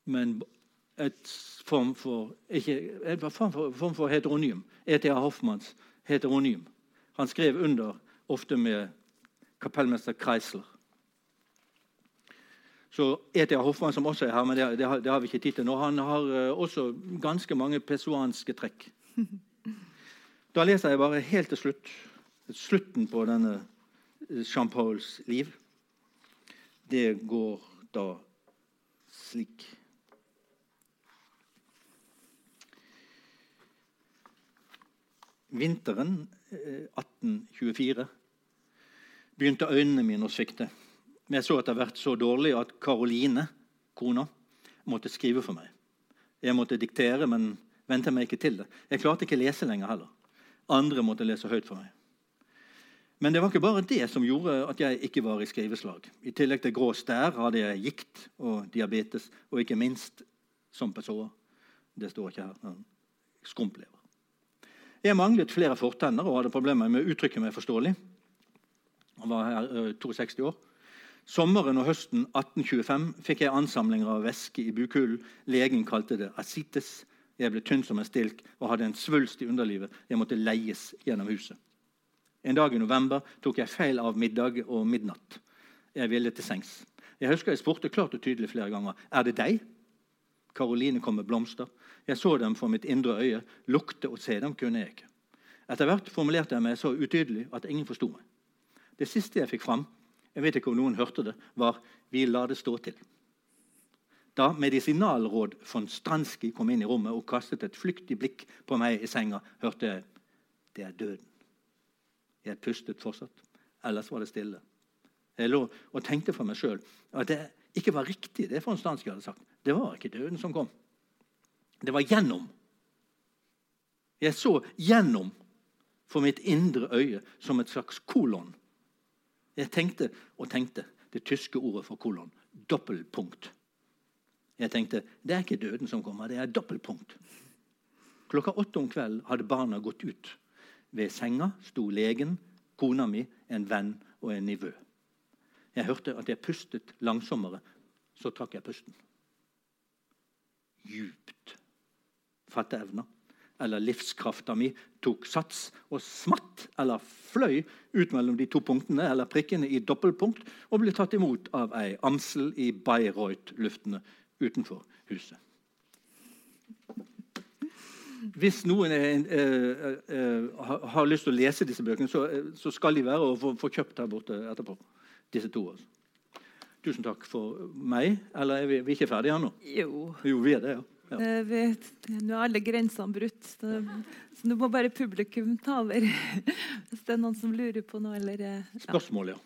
S4: Men et form for, ikke, et form for, form for heteronym. E.T.A. Hoffmanns heteronym. Han skrev under ofte med kapellmester Kreisler. Så E.T.A. Hoffmann, som også er her, men det, det, har, det har, vi ikke tid til nå, han har uh, også ganske mange pessoanske trekk. Da leser jeg bare helt til slutt slutten på denne Jean Pauls liv. Det går da slik. Vinteren 1824 eh, begynte øynene mine å svikte. Men jeg så etter hvert så dårlig at Karoline, kona, måtte skrive for meg. Jeg måtte diktere, men vente meg ikke til det. Jeg klarte ikke å lese lenger heller. Andre måtte lese høyt for meg. Men det var ikke bare det som gjorde at jeg ikke var i skriveslag. I tillegg til grå stær hadde jeg gikt og diabetes, og ikke minst som pessoa. Det står ikke her. Skrumplever. Jeg manglet flere fortenner og hadde problemer med å uttrykke meg forståelig. Han var her 62 år. Sommeren og høsten 1825 fikk jeg ansamlinger av væske i bukhulen. Legen kalte det asites. Jeg ble tynn som en stilk og hadde en svulst i underlivet. Jeg måtte leies gjennom huset. En dag i november tok jeg feil av middag og midnatt. Jeg ville til sengs. Jeg husker jeg spurte klart og tydelig flere ganger. Er det deg? Karoline kom med blomster. Jeg så dem for mitt indre øye. Lukte og se dem kunne jeg ikke. Etter hvert formulerte jeg meg så utydelig at ingen forsto meg. Det siste jeg fikk fram, jeg vet ikke om noen hørte det, var 'Vi la det stå til'. Da medisinalråd von Stranski kom inn i rommet og kastet et flyktig blikk på meg i senga, hørte jeg 'Det er døden'. Jeg pustet fortsatt. Ellers var det stille. Jeg lå og tenkte for meg sjøl at det ikke var riktig, det von Stranski hadde sagt. Det var ikke døden som kom. Det var gjennom. Jeg så gjennom for mitt indre øye som et slags kolon. Jeg tenkte og tenkte det tyske ordet for kolon. Dobbeltpunkt. Jeg tenkte det er ikke døden som kommer, det er dobbeltpunkt. Klokka åtte om kvelden hadde barna gått ut. Ved senga sto legen, kona mi, en venn og en nivø. Jeg hørte at jeg pustet langsommere. Så trakk jeg pusten. Djupt fatteevna eller livskrafta mi tok sats og smatt eller fløy ut mellom de to punktene eller prikkene i dobbeltpunkt og ble tatt imot av ei amsel i Bayreuth-luftene utenfor huset. Hvis noen er, er, er, har lyst til å lese disse bøkene, så, så skal de være å få, kjøpt her borte etterpå. disse to. Altså. Tusen takk for meg. Eller er vi, vi er ikke ferdige ennå?
S3: Jo.
S4: jo. Vi er det, ja.
S3: Ja. Vet, nå er alle grensene brutt. Så, så nå må bare publikum ta over. Hvis det er noen som lurer på noe. Eller,
S4: ja. Spørsmål, ja.